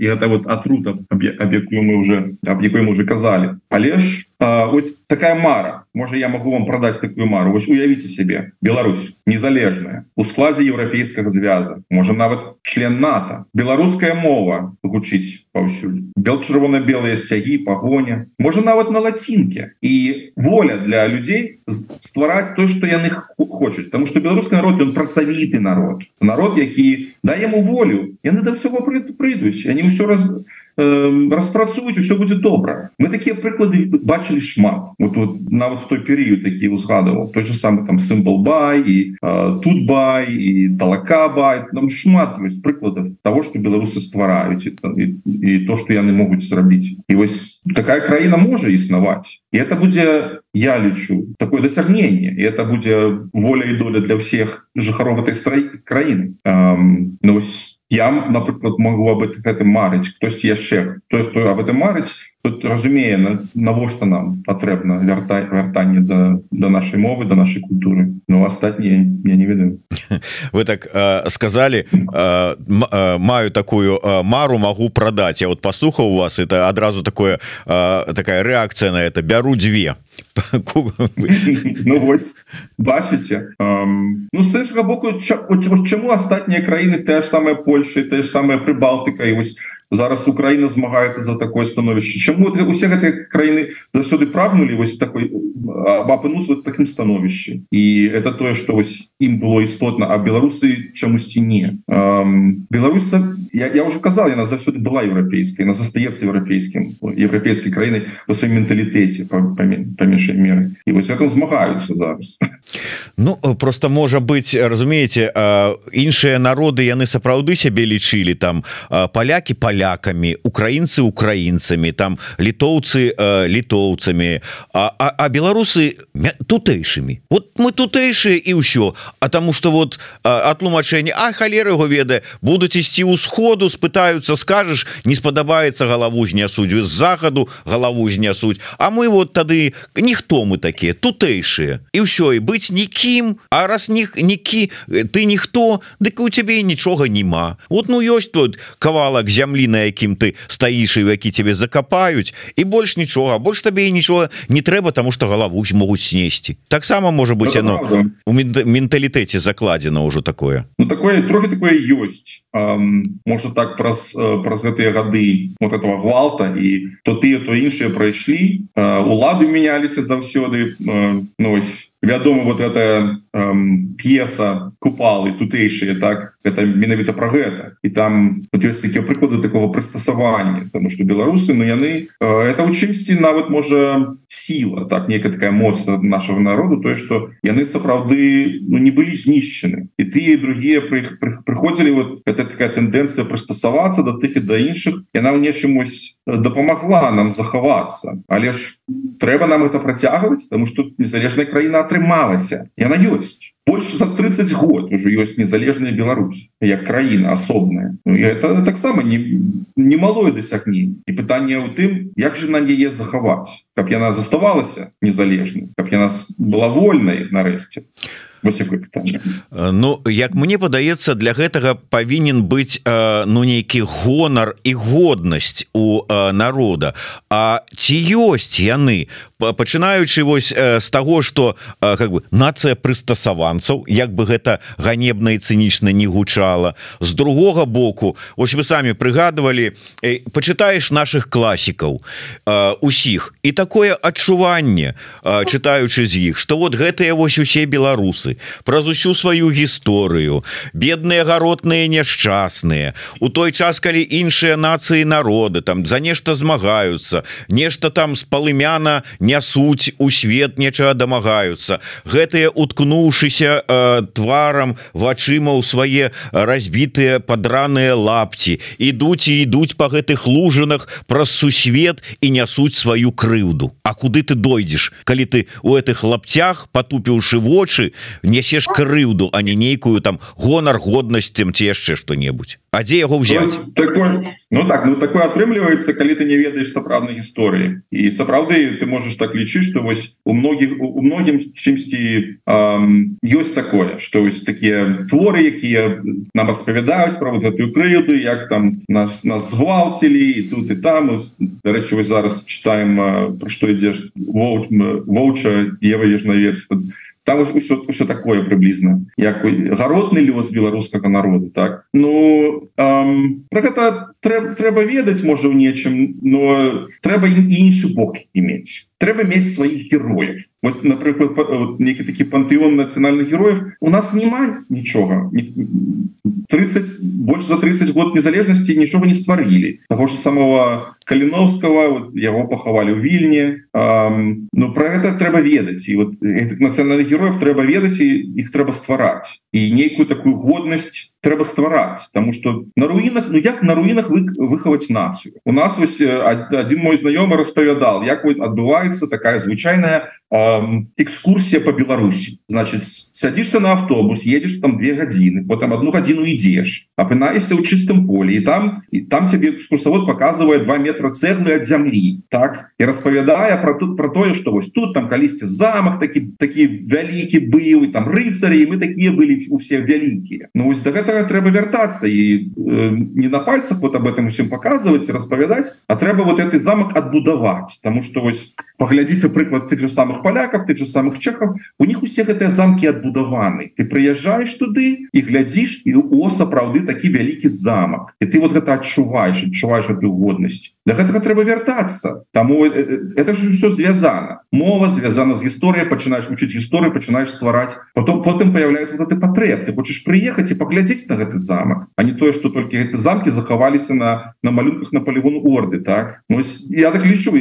і это вот атрута об якую мы уже об якой мы уже казалі але ж ось такая мара. Можа я могу вам продать такую мару? Вось уявіце себе Беларусь незалежная у складзе еўрапейскага звяза можа нават член НАТО. Беларуская мова гучыць паўсюль бел чырвона-белыя сцягі пагоня можа нават на лацінке і воля для людзей ствараць то что яны хочуць тому что беларускі народ ён працавіты народ. Народ які да яму волю яны да ўсяго прыйдуць они ўсё раз распрацуюць все будзе добра мы такія прыклады бачылі шмат. Вот, вот нават в той перыяд такі узгадываў той же самый там символ бай і тут бай і талака бай нам шмат ёсць прыкладов того что беларусы ствараюць і, і, і то что яны могуць зрабіць і вось такая краіна можа існаваць і это будзе я лічу такое дасягнение і это будзе воля і доля для всех жыхаров этой страй краіны ну, вось я напрыклад могу об гэтым марыць хтось яшчэ той хто об этом марыць тут разумее навошта нам патрэбна вяртаць вяртанне да да нашай мовы да нашай культуры. Но ну, астатнія я не ведаю. Вы так э, сказали э, э, маю такую э, мару могу продать. Я вот послухаў у вас это адразу такое э, такая реакция на это. Бяру дзве ну, бачыце ну с іншага боку чаму астатнія краіны те ж самае Польша те ж самая прыбалтыка і вось зараз Украина змагаецца за такое становішча чаму усе гэтыя краіны заўсёды прагнули вось такой апынуцца в таким становішчы і это тое что вось ім было істотна а беларусы чамусьці не беларуса я, я уже казал яна заўсёды была еўрапейская на застаецца еўрапейскім еўрапейскай краінай по сваім менталітэце памешай меры і вось этом змагаюцца зараз. Ну просто можа быть разумееце іншыя народы яны сапраўды сябе лічылі там палякі палякі палякамі украінцы украінцамі там літоўцы э, літоўцамі а, а, а беларусы тутэйшымі вот мы тутэйшыя і ўсё А таму что вот атлумачэнне а халеры его ведае будуць ісці ўсходу спытаюцца скажешь не спадабаецца галаву знясуддзю з захаду галаву знясуць А мы вот тады ніхто мы такія тутэйшыя і ўсё і быць нікім а раз них нікі ты ніхто дык у цябе нічога няма. Вот ну ёсць тут кавалак зямлі на якім ты стаіш і які тебе закапаюць і больш нічога больш табе і нічога не трэба тому что галаву могуць снесці. Таксама можа быть яно у менталітэце закладзена ўжо такое. Ну, такое трохи такое ёсць может так праз праз гэтыя гады вот этого гвалта і то тыя то іншыя прайшлі. Улады меняліся заўсёды. Ну, вядома вот эта п'еса купалы тутэйшыя так? Это менавіта про гэта. І там вот ёсць такія прыклады такого прыстасавання тому что беларусы но яны это у чымсьці нават можа сила так? Некая такая моцна нашего народу тое что яны сапраўды ну, не былі знішчаны. І тыя другія прыходзілі вот это такая тэндэнцыя прыстасавацца до тых і да іншых яна ў нечымось дапамагла нам захавацца але ж трэба нам это працягваць тому что незалежная краіна атрымалася яна ёсць больше за 30 год уже ёсць незалежная Беларусь як краіна асобная ну, это таксама не немалое дасягненне і пытанне ў тым як же нам яе захаваць каб яна заставалася незалежнай каб яна была вольнай нарэшце Ну як мне падаецца для гэтага павінен быць ну нейкі гонар і годнасць у народа. А ці ёсць яны? Пачынаючы вось з таго что как бы нацыя прыстасаванцаў як бы гэта ганебна і цынічна не гучала. З другога боку ось вы самі прыгадывалі почытаеш наших класікаў усіх і такое адчуванне чытаючы з іх что вот гэтыя вось усе беларусы праз усю сваю гісторыю. Бедныя гаротныя няшчасныя. У той час калі іншыя нацыі народы там за нешта змагаюцца нешта там з палымяна нясуць у свет нечага дамагаюцца. Гэтыя уткнуўшыся э, тварам вачыма ў свае разбітыя падраныя лапці ідуць і ідуць по гэтых лужынах праз сусвет і нясуць сваю крыўду. А куды ты дойдзеш калі ты у этих лапцях потупіўшы вочы нясеш крыўду а не нейкую там гонар годнасцем ці яшчэ что-небудзь А дзе яго взять такой Ну так ну такое атрымліваецца калі ты не ведаеш сапраўднай гісторыі. І сапраўды ты можаш так лічыць что вось у многіх у многім чымсьці ёсць такое что вось такія творы якія нам распавядаюць про вот гэтую крыўду як там нас нас згвалцілі тут і там. Дарэчы вось зараз читаем про што ідзеш воўча Ева ежнавец там все, все такое приблізна як гаротны лёс беларускага народу так? Ну эм, про гэта трэба трэба ведаць можа ў нечым но трэба іншы бок иметь трэба мець сваіх героев. Вот напрыклад некі такі пантэон нацыянальных героев. У нас няма нічога. 30 больше за 30 год незалежнасці нічога не стварылі. Того же самого каліновского яго пахавалі ў вільні. Ну про гэта трэба ведаць. І вот этих нацыянальных героев трэба ведаць і іх трэба ствараць. І нейкую такую годнасць трэба ствараць тому что на руінах Ну як на руінах вы выхаваць нацыю у нас вось один мой знаёмы распавядал як адбываецца такая звычайная экскурсія по Беларусі значит садишься на автобус едешь там две гадзіны потом одну гадзіну ідзеш апынаешься ў чыстым поле і там і там тебе экскурсавод показывае два метра цэглы ад зямлі так? І распавядае про тут про тое что вось тут там калісьці замак такі такі вялікі быў і там рыцары мы такія былі усе вялікія Ну вось до гэтага трэба вяртацца і э, не на пальцах вот об этом усім показывать распавядаць а трэба вот этот замак адбудаваць тому что вось поглядзіце прыклад тых же самых поляков ты же самых чехов. У них усе гэтыя замки адбудаваны ты прыязджаешь туды і глядзіш і о сапраўды такі вялікі замак. І ты вот гэта адчуваеш адчуваеш эту годнасць для гэтага трэба вяртацца тому э, э, это же все звязана мова звязана з гісторыяй пачынаешь вучыць гісторыю пачынаешь ствараць. Потом потым появляется вот ты патрэб ты хочешь приехать і паглядзець на гэты замак а не тое что только гэты замки захаваліся на на малюнках на полигон орды так? Ось, я так лічу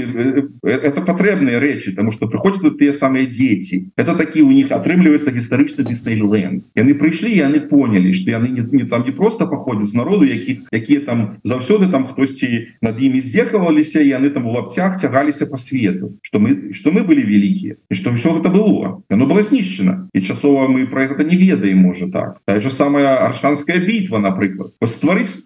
это патрэбныя речи тому что приходят тыя самыя дзеці это такі у них атрымліваецца гістарычны Дыснейленд яны прыйшлі яны поняли что яны не, не там не просто паходят з народу якіх якія там заўсёды там хтосьці над імі здзекаваліся яны там у лапцях цягаліся по свету что мы что мы были вялікія і что все гэта было. Оно было знішчана і часова мы про гэта не ведаем можа так. Та же самая аршанская бітва напрыклад стварыць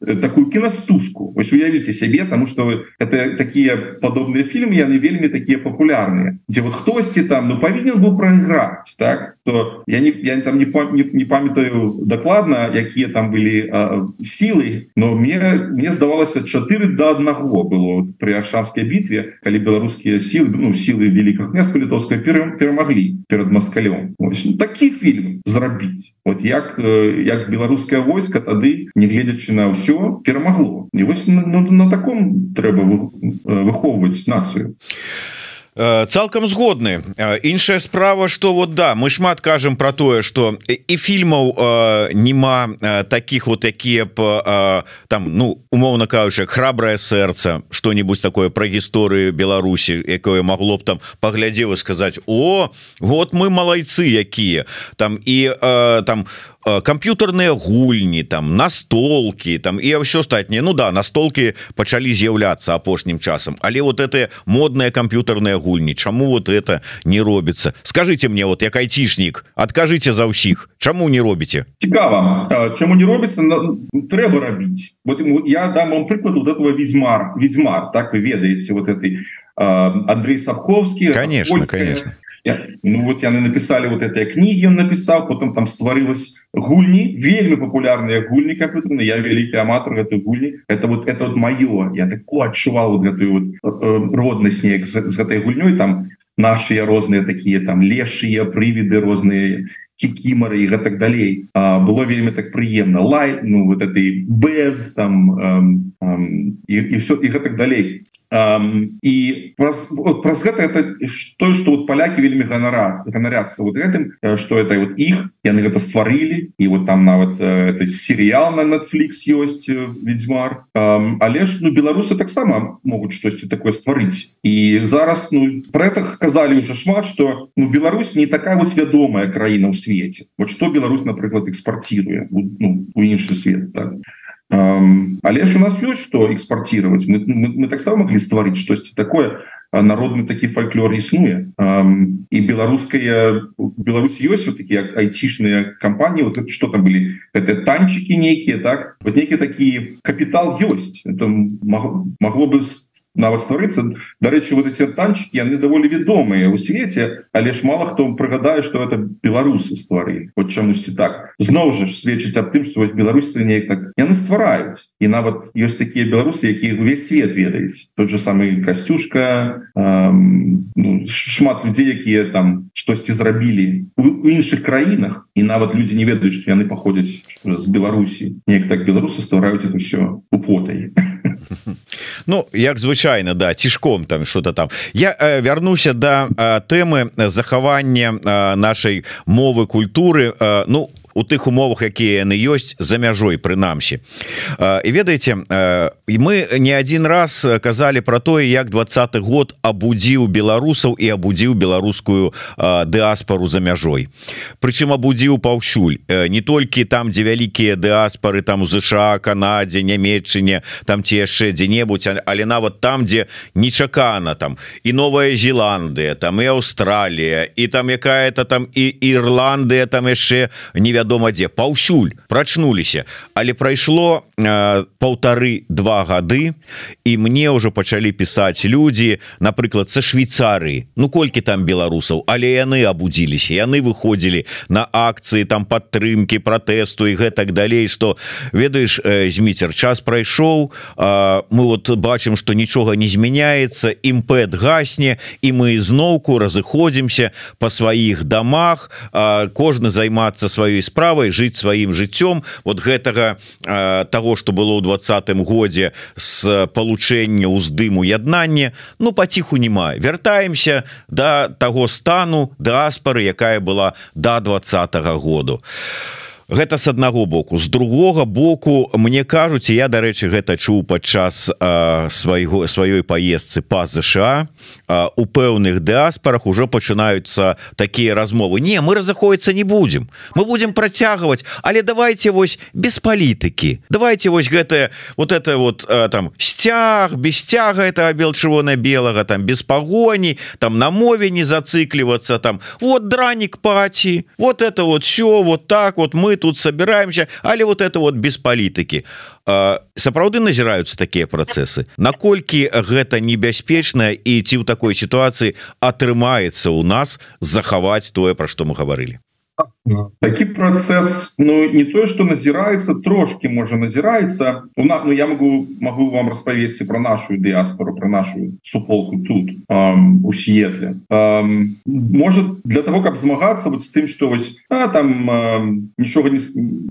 такую кінастужку ось уявіце сябе тому что это такія падобныя фільмы яны вельмі такія папулярныя дзе вот хтосьці там ну павінен быў прайграць так? То я не я там не не, не памятаю дакладна якія там былі сілы но мне мне здавалася 4 до одного было при аршанской бітве калі беларускія сілы ну сілы великках княска літовская перамаглі перад маскалём такі фільм зрабіць вот як як як беларускае войска тады нягледзячы на ўсё перамагло. І вось на, на, на таком трэба выхоўваць нацыю. А цалкам згодны. Іншая справа что вот да мы шмат кажам про тое что і фільмаў нема таких вот якія б там ну умоўно кажучы храброе сэрца что-нибудь такое про гісторыю Беларусі якое могло б там паглядзева сказать О вот мы малайцы якія там і там у Э, камп'ютарныя гульні там настолки там і ўсё астатніе Ну да настолки пачалі з'яўляцца апошнім часам але вот это модныя камп'ютарныя гульні Чаму вот это не робіцца скажите мне вот як айцішнік адкажыце за ўсіх Чаму не робіце цікава чаму не робіцца трэба рабіць вот я дам вам прыклад вот этого ведьзьмар ведьзьмар так вы ведаеце вот этой Андрей Савковский конечно конечно Ну вот яны написали вот этой книги он написал потом там стварылась гульни вельмі популярные гульни компьютерные я великий аматор этой гульни это вот это вот мое. Я такое отчувал вот эту вот э, родность снег с, с этой гульней там наши розные такие там лешие привиды розные кикиморы и так далей а, было вельмі так приемно. Лай ну вот этой без там эм, эм, и, и все и так далей і праз, вот, праз гэта это то что вот поляки вельмі гонора ганарятся вот гэтым что это вот их яны гэта стварылі і вот там нават это сериал на Netflix ёсць ведьзьмар але ж ну беларусы таксама могуць штосьці такое стварыць і зараз ну про это казалі уже шмат что ну Беларусь не такая вот вядомая краіна ў свеце. Вот что Беларусь напрыклад экспортируе ну, у іншы свет так але ж у нас ёсць что экспортировать мы, мы, мы таксама могли стварыць штосьці такое народны такі фольклор існуе. І беларуская Беларусь ёсць вот такие айцішныя кампаніі вот что там были это танчики нейкіе так? Вот некі такі капітал ёсць. Это могло бы нават стварыцца дарэчы вот эти танчики яны даволі вядомыя у свеце але ж мало хто прыгадае что это беларусы стварылі вот чамусьці так. Зноў жа сведчыць аб тым что вось беларусы неяк так яны ствараюць і нават ёсць такія беларусы якія увесь свет ведаюць тот же самый касцюшка эм, ну, шмат людзей якія там штосьці зрабілі. У іншых краінах і нават люди не ведаюць что яны паходзяць з Беларусі. Неяк так беларусы ствараюць это все у потай Ну як звычайно да цішком там что-то там. Я э, вярнуся до да, э, тэмы захавання э, нашай мовы культуры. Э, ну у тых умовах якія яны ёсць за мяжой прынамсі. І ведаеце і мы не один раз казалі про тое як двадцаты год абудзіў беларусаў і абудзіў беларускую дыаспору за мяжой. Прычым абудзіў паўсюль. Не толькі там дзе вялікія дыаспоры там у ЗША Канадзе нямметчыне там ці яшчэ дзе-небудзь але нават там дзе нечакана там. І новая Зеландыя там і Аўстралія і там якая-то там і Ірландыя там яшчэ невядома невядома дзе паўсюль прачнуліся. Але прайшло э, полторы два гады і мне ўжо пачалі пісаць людзі напрыклад са Швейцарыі. Ну колькі там беларусаў? Але яны абудзіліся яны выходзілі на акцыі там падтрымки пратэсту і гэтак далей что ведаеш э, зміцер час прайшоў э, мы вот бачым что нічога не змяняецца імпэт гасне і мы зноўку разыходзімся по сваіх домах э, кожны займацца сваёй справ справай жыць сваім жыццём вот гэтага э, того что было ў двадцатым годзе с получэння уздыму яднання Ну паціху няма. Вяртаемся до да того стану дыаспоры якая была до да двадцатого году. а гэта с аднаго боку. З другога боку мне кажуць я дарэчы гэта чуў падчас свайго сваёй паездцы па ЗША у пэўных дыаспорах ужо пачынаюцца такія размовы. Не мы разыходіцца не будем мы будем працягваць але давайте вось без палітыкі. Давайте вось гэтае вот это вот там сцяг без сцяга это бел чырвона белага там без пагоні там на мове не зацыклівацца там вот дранік паці вот это вот все вот так вот мы тут собираемся але вот это вот без палітыкі сапраўды назіраюцца такія працэсы? Наколькі гэта небяспечна і ці ў такой сітуацыі атрымаецца у нас захаваць тое пра што мы гаварылі такі працэс Ну не тое что назіраецца трошки можа назіраецца у нас Ну я могу могу вам распавесці про нашу дыаспору про нашу суполку тут эм, у сетле эм, может для того как змагацца вот с тым что вось а, там эм, нічога не,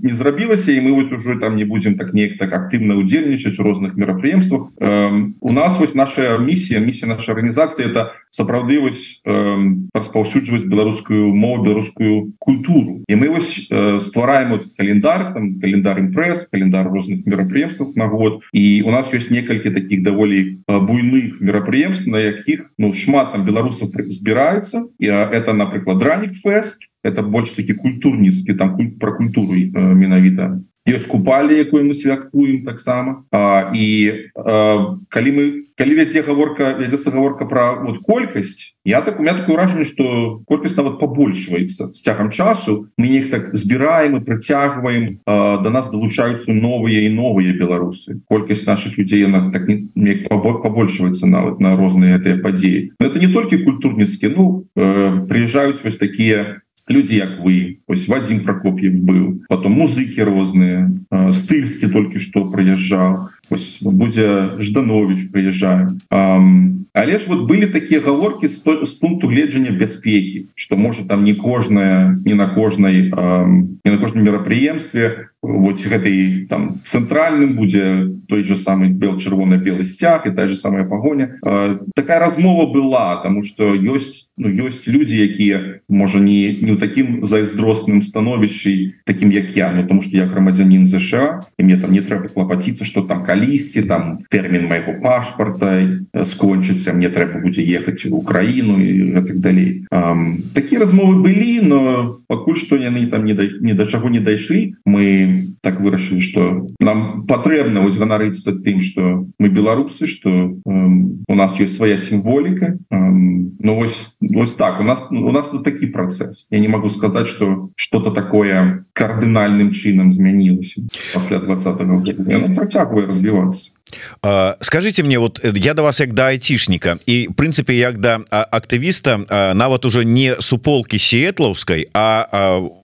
не зрабілася і мы вот уже там не будем так неяк так актыўна удзельнічаць у розных мерапрыемствах эм, у нас вось наша миссия миссия нашей организации это сапраўды вось эм, распаўсюджваць беларускую мову беларускую культуру і мы вось э, ствараем вот календар там календар імпрэс календар розных мерапрыемствах на год. І у нас ёсць некалькі таких даволі э, буйных мерапрыемств на якіх ну шмат там беларусаў збіраецца і это напрыклад ранік фест это больш такі культурніцкі там культ про культуру э, менавіта ёсць купалі якую мы святкуем таксама. І а, калі мы калі вядзе гаворка вядзецца гаворка про вот колькасць я так у меня такое ўражанне что колькасць нават побольшваецца з цягам часу мы іх так збіраем и прыцягваем до нас долучаюцца новыя і новыя беларусы. Колькасць наших людзей она так побольшваецца нават на розныя гэтыя падзеі. Это не толькі культурніцкі ну э, приезжаюць вось такія люди як вы ось Вадим Прокопьев быў потом музыкі розныя стыльскі толькі что ось будзе жданович прыязджаем але ж вот были такія гаворки з, з пункту гледжання бяспеки что может там не кожная не на кожнай не на кожным мерапрыемстве вот гэтай там цэнтральным будзе той же самый бел чырвоны белый сцяг и та же самая погоня. Такая размова была тому что ёсць ну ёсць люди якія можа не не у таким зайздросным становішчай таким як я ну, потому что я грамадзянин ЗША і мне там не трэба клапаціцца что там калісьці там тэрмін майго пашпарта скончыцца мне трэба будзе ехаць в Украіну і так далей такія размовы былі но пакуль што яны там не да, не да чаго не дайшлі мы так вырашылі что нам патрэбна вось ганарыцца тым что мы беларусы что у нас есть свая сімволіка Ну вось вось так. У нас у нас тут такі працэс я не могу сказать что что-то такое кардынальным чынам змянілася пасля двадцатого года. Працягвае развиваться скажите мне вот э, я до вас як да айцішніка і прынцыпе як да актывіста нават уже не суполки сетлаўскай а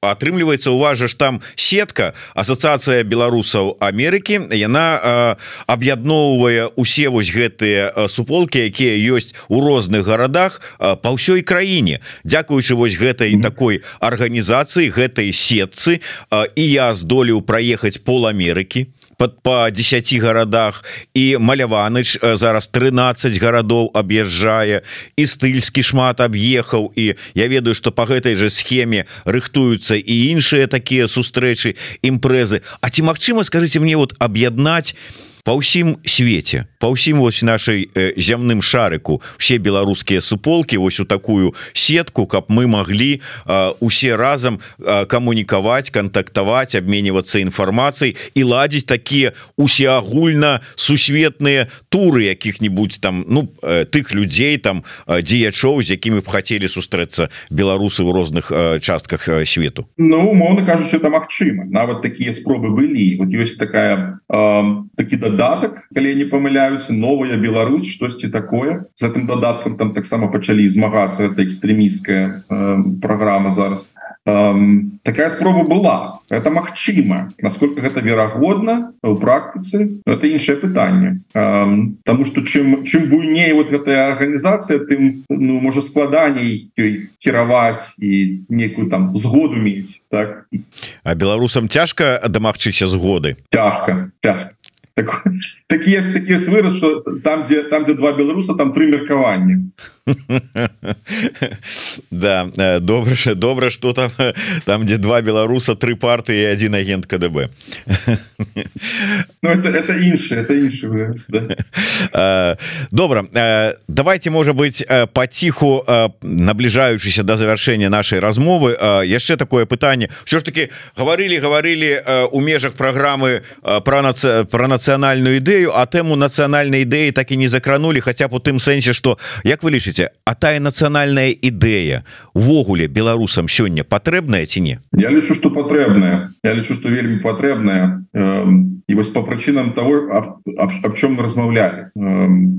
атрымліваецца уважа ж там сетка Асацыяцыя беларусаў Амерыкі яна аб'ядноўвае усе вось гэтыя суполки якія ёсць у розных гарадах па ўсёй краіне Дякуючы вось гэтай такой арганізацыі гэтай сетцы і я здолеў праехаць пол Амерыкі под по 10 гарадах. І маляваныч э, зараз 13 гарадоў аб'язджае і стыльскі шмат аб'ехаў і я ведаю что по гэтай же схеме рыхтуюцца і іншыя такія сустрэчы імпрэзы. А ці Мачыма скажите мне вот аб'яднаць по ўсім свеце по ўсім вось нашай э, зямным шарыку все беларускія суполки вось у такую сетку каб мы могли э, усе разам э, камунікаваць контактаваць обменьвацца інфармацыяй і ладзіць такія усеагульна сусветныя туры якіх-нибудь там ну э, тых людзей там э, дзеячоў з якімі б хацелі сустрэцца беларусы в розных э, частках э, свету. Ну умоўно кажучы это Мачыма нават такія спробы былі. Вот ёсць такая э, такі да дадатак калі не памыляюся новая Беларусь штосьці такое? З гэтым дадаткам там таксама пачалі змагацца это экстрэміская э, программа зараз. Um, такая спроба была это Мачыма насколько гэта верагодна у практыцы это іншае пытанне um, тому что чым чым буйней вот гэтая арганізацыя тым ну можа складаней кіраваць і некую там згоду мець так? А беларусам цяжка дамагчыся згоды цяжка цяжка так, такие такие вырос что там где там где два беларуса там три меркавання да э, добра добра что там там где два беларуса три парты и один агент КДБ ну, это, это іншие это вырос, да. Э, добра э, давайте может быть потиху набліжаючыся до завершения нашей размовы яшчэ такое пытанне все ж таки говорили говорили у межах программы про нац про нацыянальную ідэю а тэму нацыянальнай ідэі так і не закранули хотя б у тым сэнсе что як вы лічыце а тая нацыянальная ідэя увогуле беларусам сёння патрэбная ці не? Я лічу что патрэбная. Я лічу что вельмі патрэбная. І вось по прычынам того аб чем мы размаўлялі.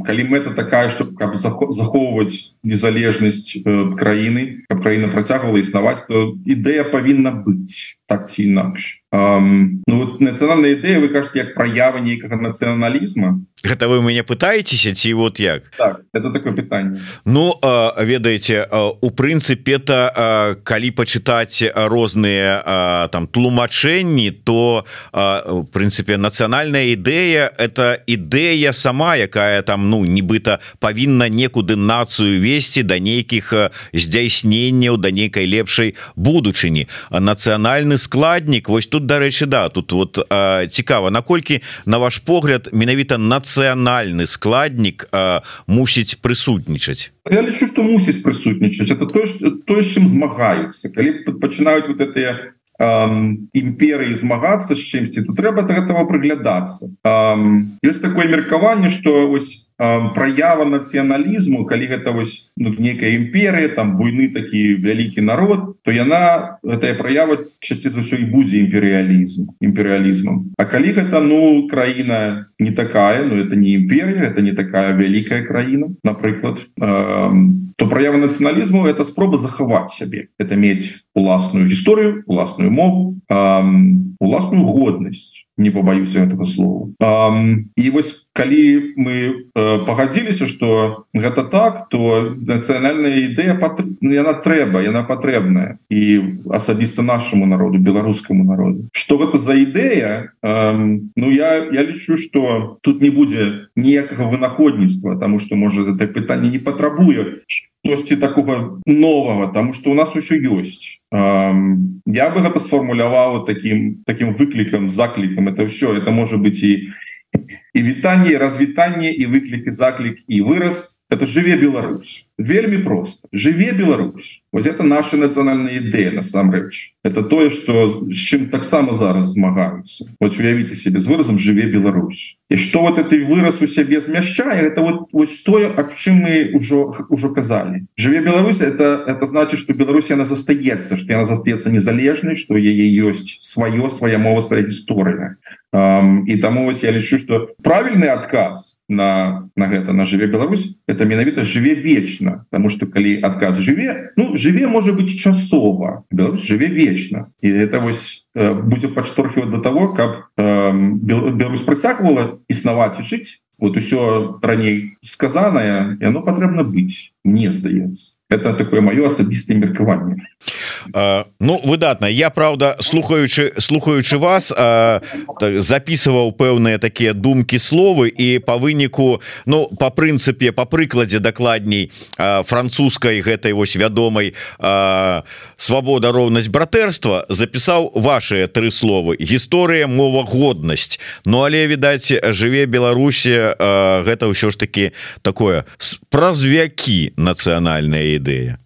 Калі мэта такая чтобы каб захоўваць незалежнасць краіны каб краіна працягвала існаваць то ідэя павінна быць так ці інакш. Um, ну вот нацыянальная ідэя вы кажете як праява нейкага нацыяналізма гэта вы мяне пытаецеся ці вот як? Так, это такое пытанне. Ну ведаеце у прынцыпе это калі пачытаць розныя там тлумачэнні то прынцыпе нацыянальная ідэя это ідэя сама якая там ну нібыта павінна некуды нацыю весці да нейкіх здзяйсненняў да нейкай лепшай будучыні. Нацыянальны складнік вось тут дарэчы да тут вот цікава наколькі на ваш погляд менавіта нацыянальны складнік мусіць прысутнічаць Я лічу что мусіць прысутнічаць это то то чым змагаюцца калі пачынаюць вот это імперыі змагацца з чымсьці то трэба до этого прыглядацца ёсць такое меркаванне что ось праява нацыяналізму калі гэта вось ну, некая імперыя там буйны такі вялікі народ то яна гэтая праява часці за ўсё і будзе імперыялізм імперыялізмам. А калі гэта ну краіна не такая но ну, это не імперія это не такая вялікая краіна напрыклад то праява нацыяналізму это спроба захаваць сябе это мець уласную гісторыю уласную мову уласную годнасць не побаюся этого слова. І вось калі мы э, пагадзіліся что гэта так то нацыянальная ідэя яна трэба яна патрэбная і асабіста нашаму народу беларускаму народу. Что гэта за ідэя Ну я я лічу что тут не будзе ніякага вынаходніцтва тому что можа это пытанне не патрабуе штосьці такого нового тому что у нас усё ёсць я бы гэта сфармуляваў таким таким выклікам заклікам это все это может быть і і вітанне развітанне і выклік і заклік і выраз это жыве Беларусь вельмі просто жыве Беларусь. Вот это наша нацыянальная ідэя насамрэч. Это тое что з чым таксама зараз змагаюцца. Вот уявіце себе з выразам жыве Беларусь і что вот это выраз у сябе змяшчае это вот вось тое аб чым мы ўжо ўжо казалі. Жыве Беларусь это это значит что Беларусь она застаецца что яна застаецца незалежнай что яе ёсць сваё свая мова свая гісторыя. Um, і таму вось я лічу что правільны адказ на на гэта на жыве Беларусь это менавіта жыве вечна потому что калі адказ жыве ну жыве можа быть часова Беларусь жыве вечна і это вось э, будзе падшторхивать до того каб э, Беларусь працягвала існаваць і жыць. Вот усё раней сказанае яно патрэбна быць мне здаецца это такое маё асабістае меркаванне Ну выдатна я правда слухаючы слухаючы вас так, записываў пэўныя такія думкі словы і по выніку Ну по прынцыпе по прыкладзе дакладней французскай гэтай вось вядомай свабода роўнасць братэрства запісаў ваши тры словы гісторыя мова годнасць Ну але відаць жыве Беларусі гэта ўсё ж таки такое праз вякі нацыянальная ідэя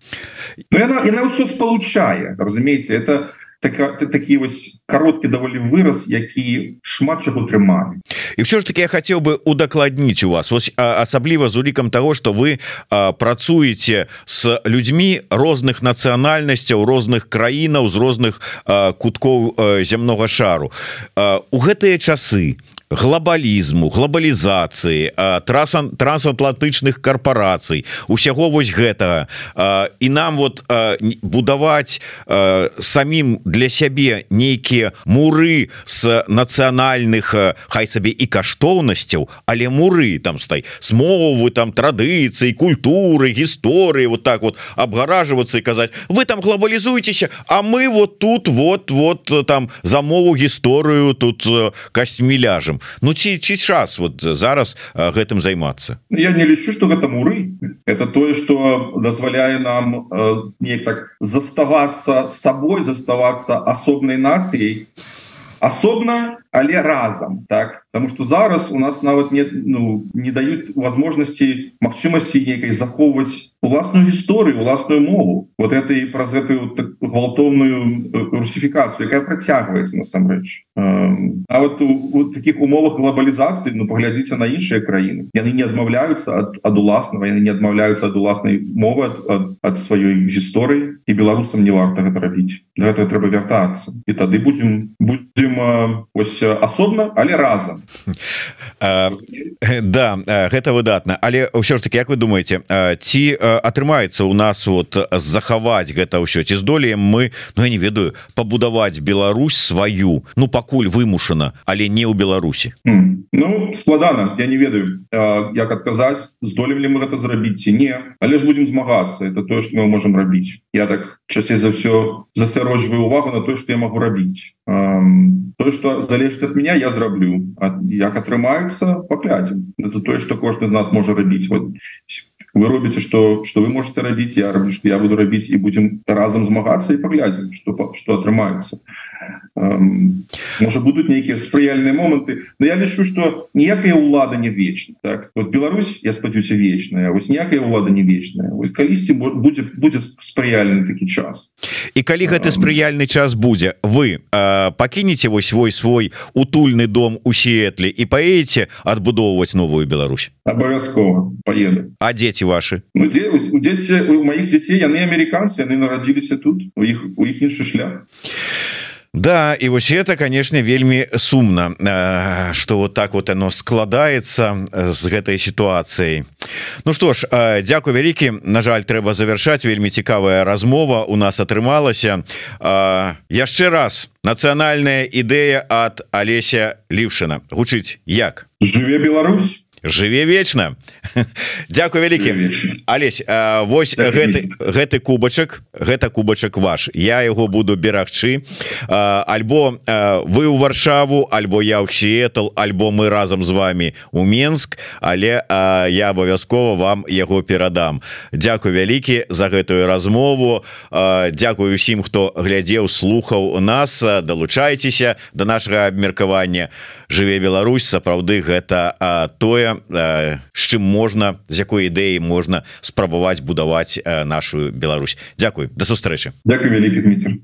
Ну, яна, яна ўсё спалучае разумееце это такі вось кароткі даволі выраз які шмат чаго трымае і все ж таки я хотел бы удакладніць у вас вось асабліва з улікам того что вы а, працуеце с людзьмі розных нацыянальнасцяў розных краінаў з розных а, куткоў а, зямнога шару. А, у гэтыя часы глобалізму глобалізацыі трасан трансатлантычных карпорацый усяго вось гэтага. І нам вот будаваць самім для сябе нейкія муры с нацыянальных хай сабе і каштоўнасцяў але муры там стай смовы там традыцыі культуры гісторыі вот так вот абгаражвацца і казаць вы там глобалізуецеся А мы вот тут вот вот там замову гісторыю тут касьмі ляжем Ну ці ці час вот зараз гэтым займацца? Я не лічу что гэта муры. Это тое что дазваляе нам неяк так заставацца сабой заставацца асобнай нацыяй. Асобна але разам так? Потому что зараз у нас нават нет ну не дают возможности магчымасці нейкай захоўваць уласную гісторыю уласную мову. Вот это і праз эту вот, гвалтоўную русифікацыю якая працягваецца насамрэч. А вот у, у таких умовах глобалізацыі Ну паглядзіце на іншыя краіны. Яны не адмаўляюцца ад, ад уласнага яны не адмаўляюцца ад уласнай мовы ад, ад, ад сваёй гісторыі. І беларусам не варта гэта рабіць. Гэта трэба вяртацца. І тады будем будем ось асобна але разам да гэта выдатна але ўсё ж таки як вы думаете ці атрымаецца у нас вот захаваць гэта ўсё ці здолеем мы Ну я не ведаю пабудаваць Беларусь сваю ну пакуль вымушана але не ў Беларусі mm. Ну складана я не ведаю як адказаць здолем ли мы гэта зрабіць ці не. Але ж будем змагацца это тое что мы можем рабіць. Я так часцей за все засяроджваю увагу на то что я могу рабіць. То что залежыць от меня я зраблю як атрымаецца паглядзім это тое что кожны з нас можа рабіць вот вы робіце что что вы можете рабіць я раблю что я буду рабіць і будем разам змагацца і паглядзім что что атрымаецца. Можа будуць нейкія спрыяльныя моманты но я лічу что ніякая ўлада не вечна так? Вот Беларусь я спадзяюся вечная вось ніякая ўлада не вечная. Калісьці будзе будзе спрыяльны такі час. І калі гэты спрыяльны час будзе вы пакінеце вось свой свой утульны дом у сетле і паедце адбудоўваць новую Беларусь? Абавязкова поеду а дзеці ваши. Ну, дзе, у дзеці у маіх дзяцей яны амерыканцы яны нарадзіліся тут у іх у іх іншы шлях. Да і вось это конечно вельмі сумна что вот так вот оно складаецца з гэтай сітуацыяй Ну что ж Дякую вялікі. На жаль трэба завершаць вельмі цікавая размова у нас атрымалася. Яшчэ раз нацыянальная ідэя от Алеся лівшина гучыць як? Жыве Беларусь жыве вечна. Дякую вялікі. Алесь Вось гэты гэты кубачак гэта кубачак ваш. Я его буду берагчы. Альбо вы ў варшаву альбо я ў сетл альбо мы разам з вами у Менск але я абавязкова вам яго перадам. Дякую вялікі за гэтую размову. Дякую усім хто глядзеў слухаў у нас далучайцеся до да нашага абмеркавання. Жыве Беларусь сапраўды гэта тое з чым можна з якой ідэі можна спрабаваць будаваць нашу Беларусь. Дякую. Да сустрэчы. Дякую вялікі зміцер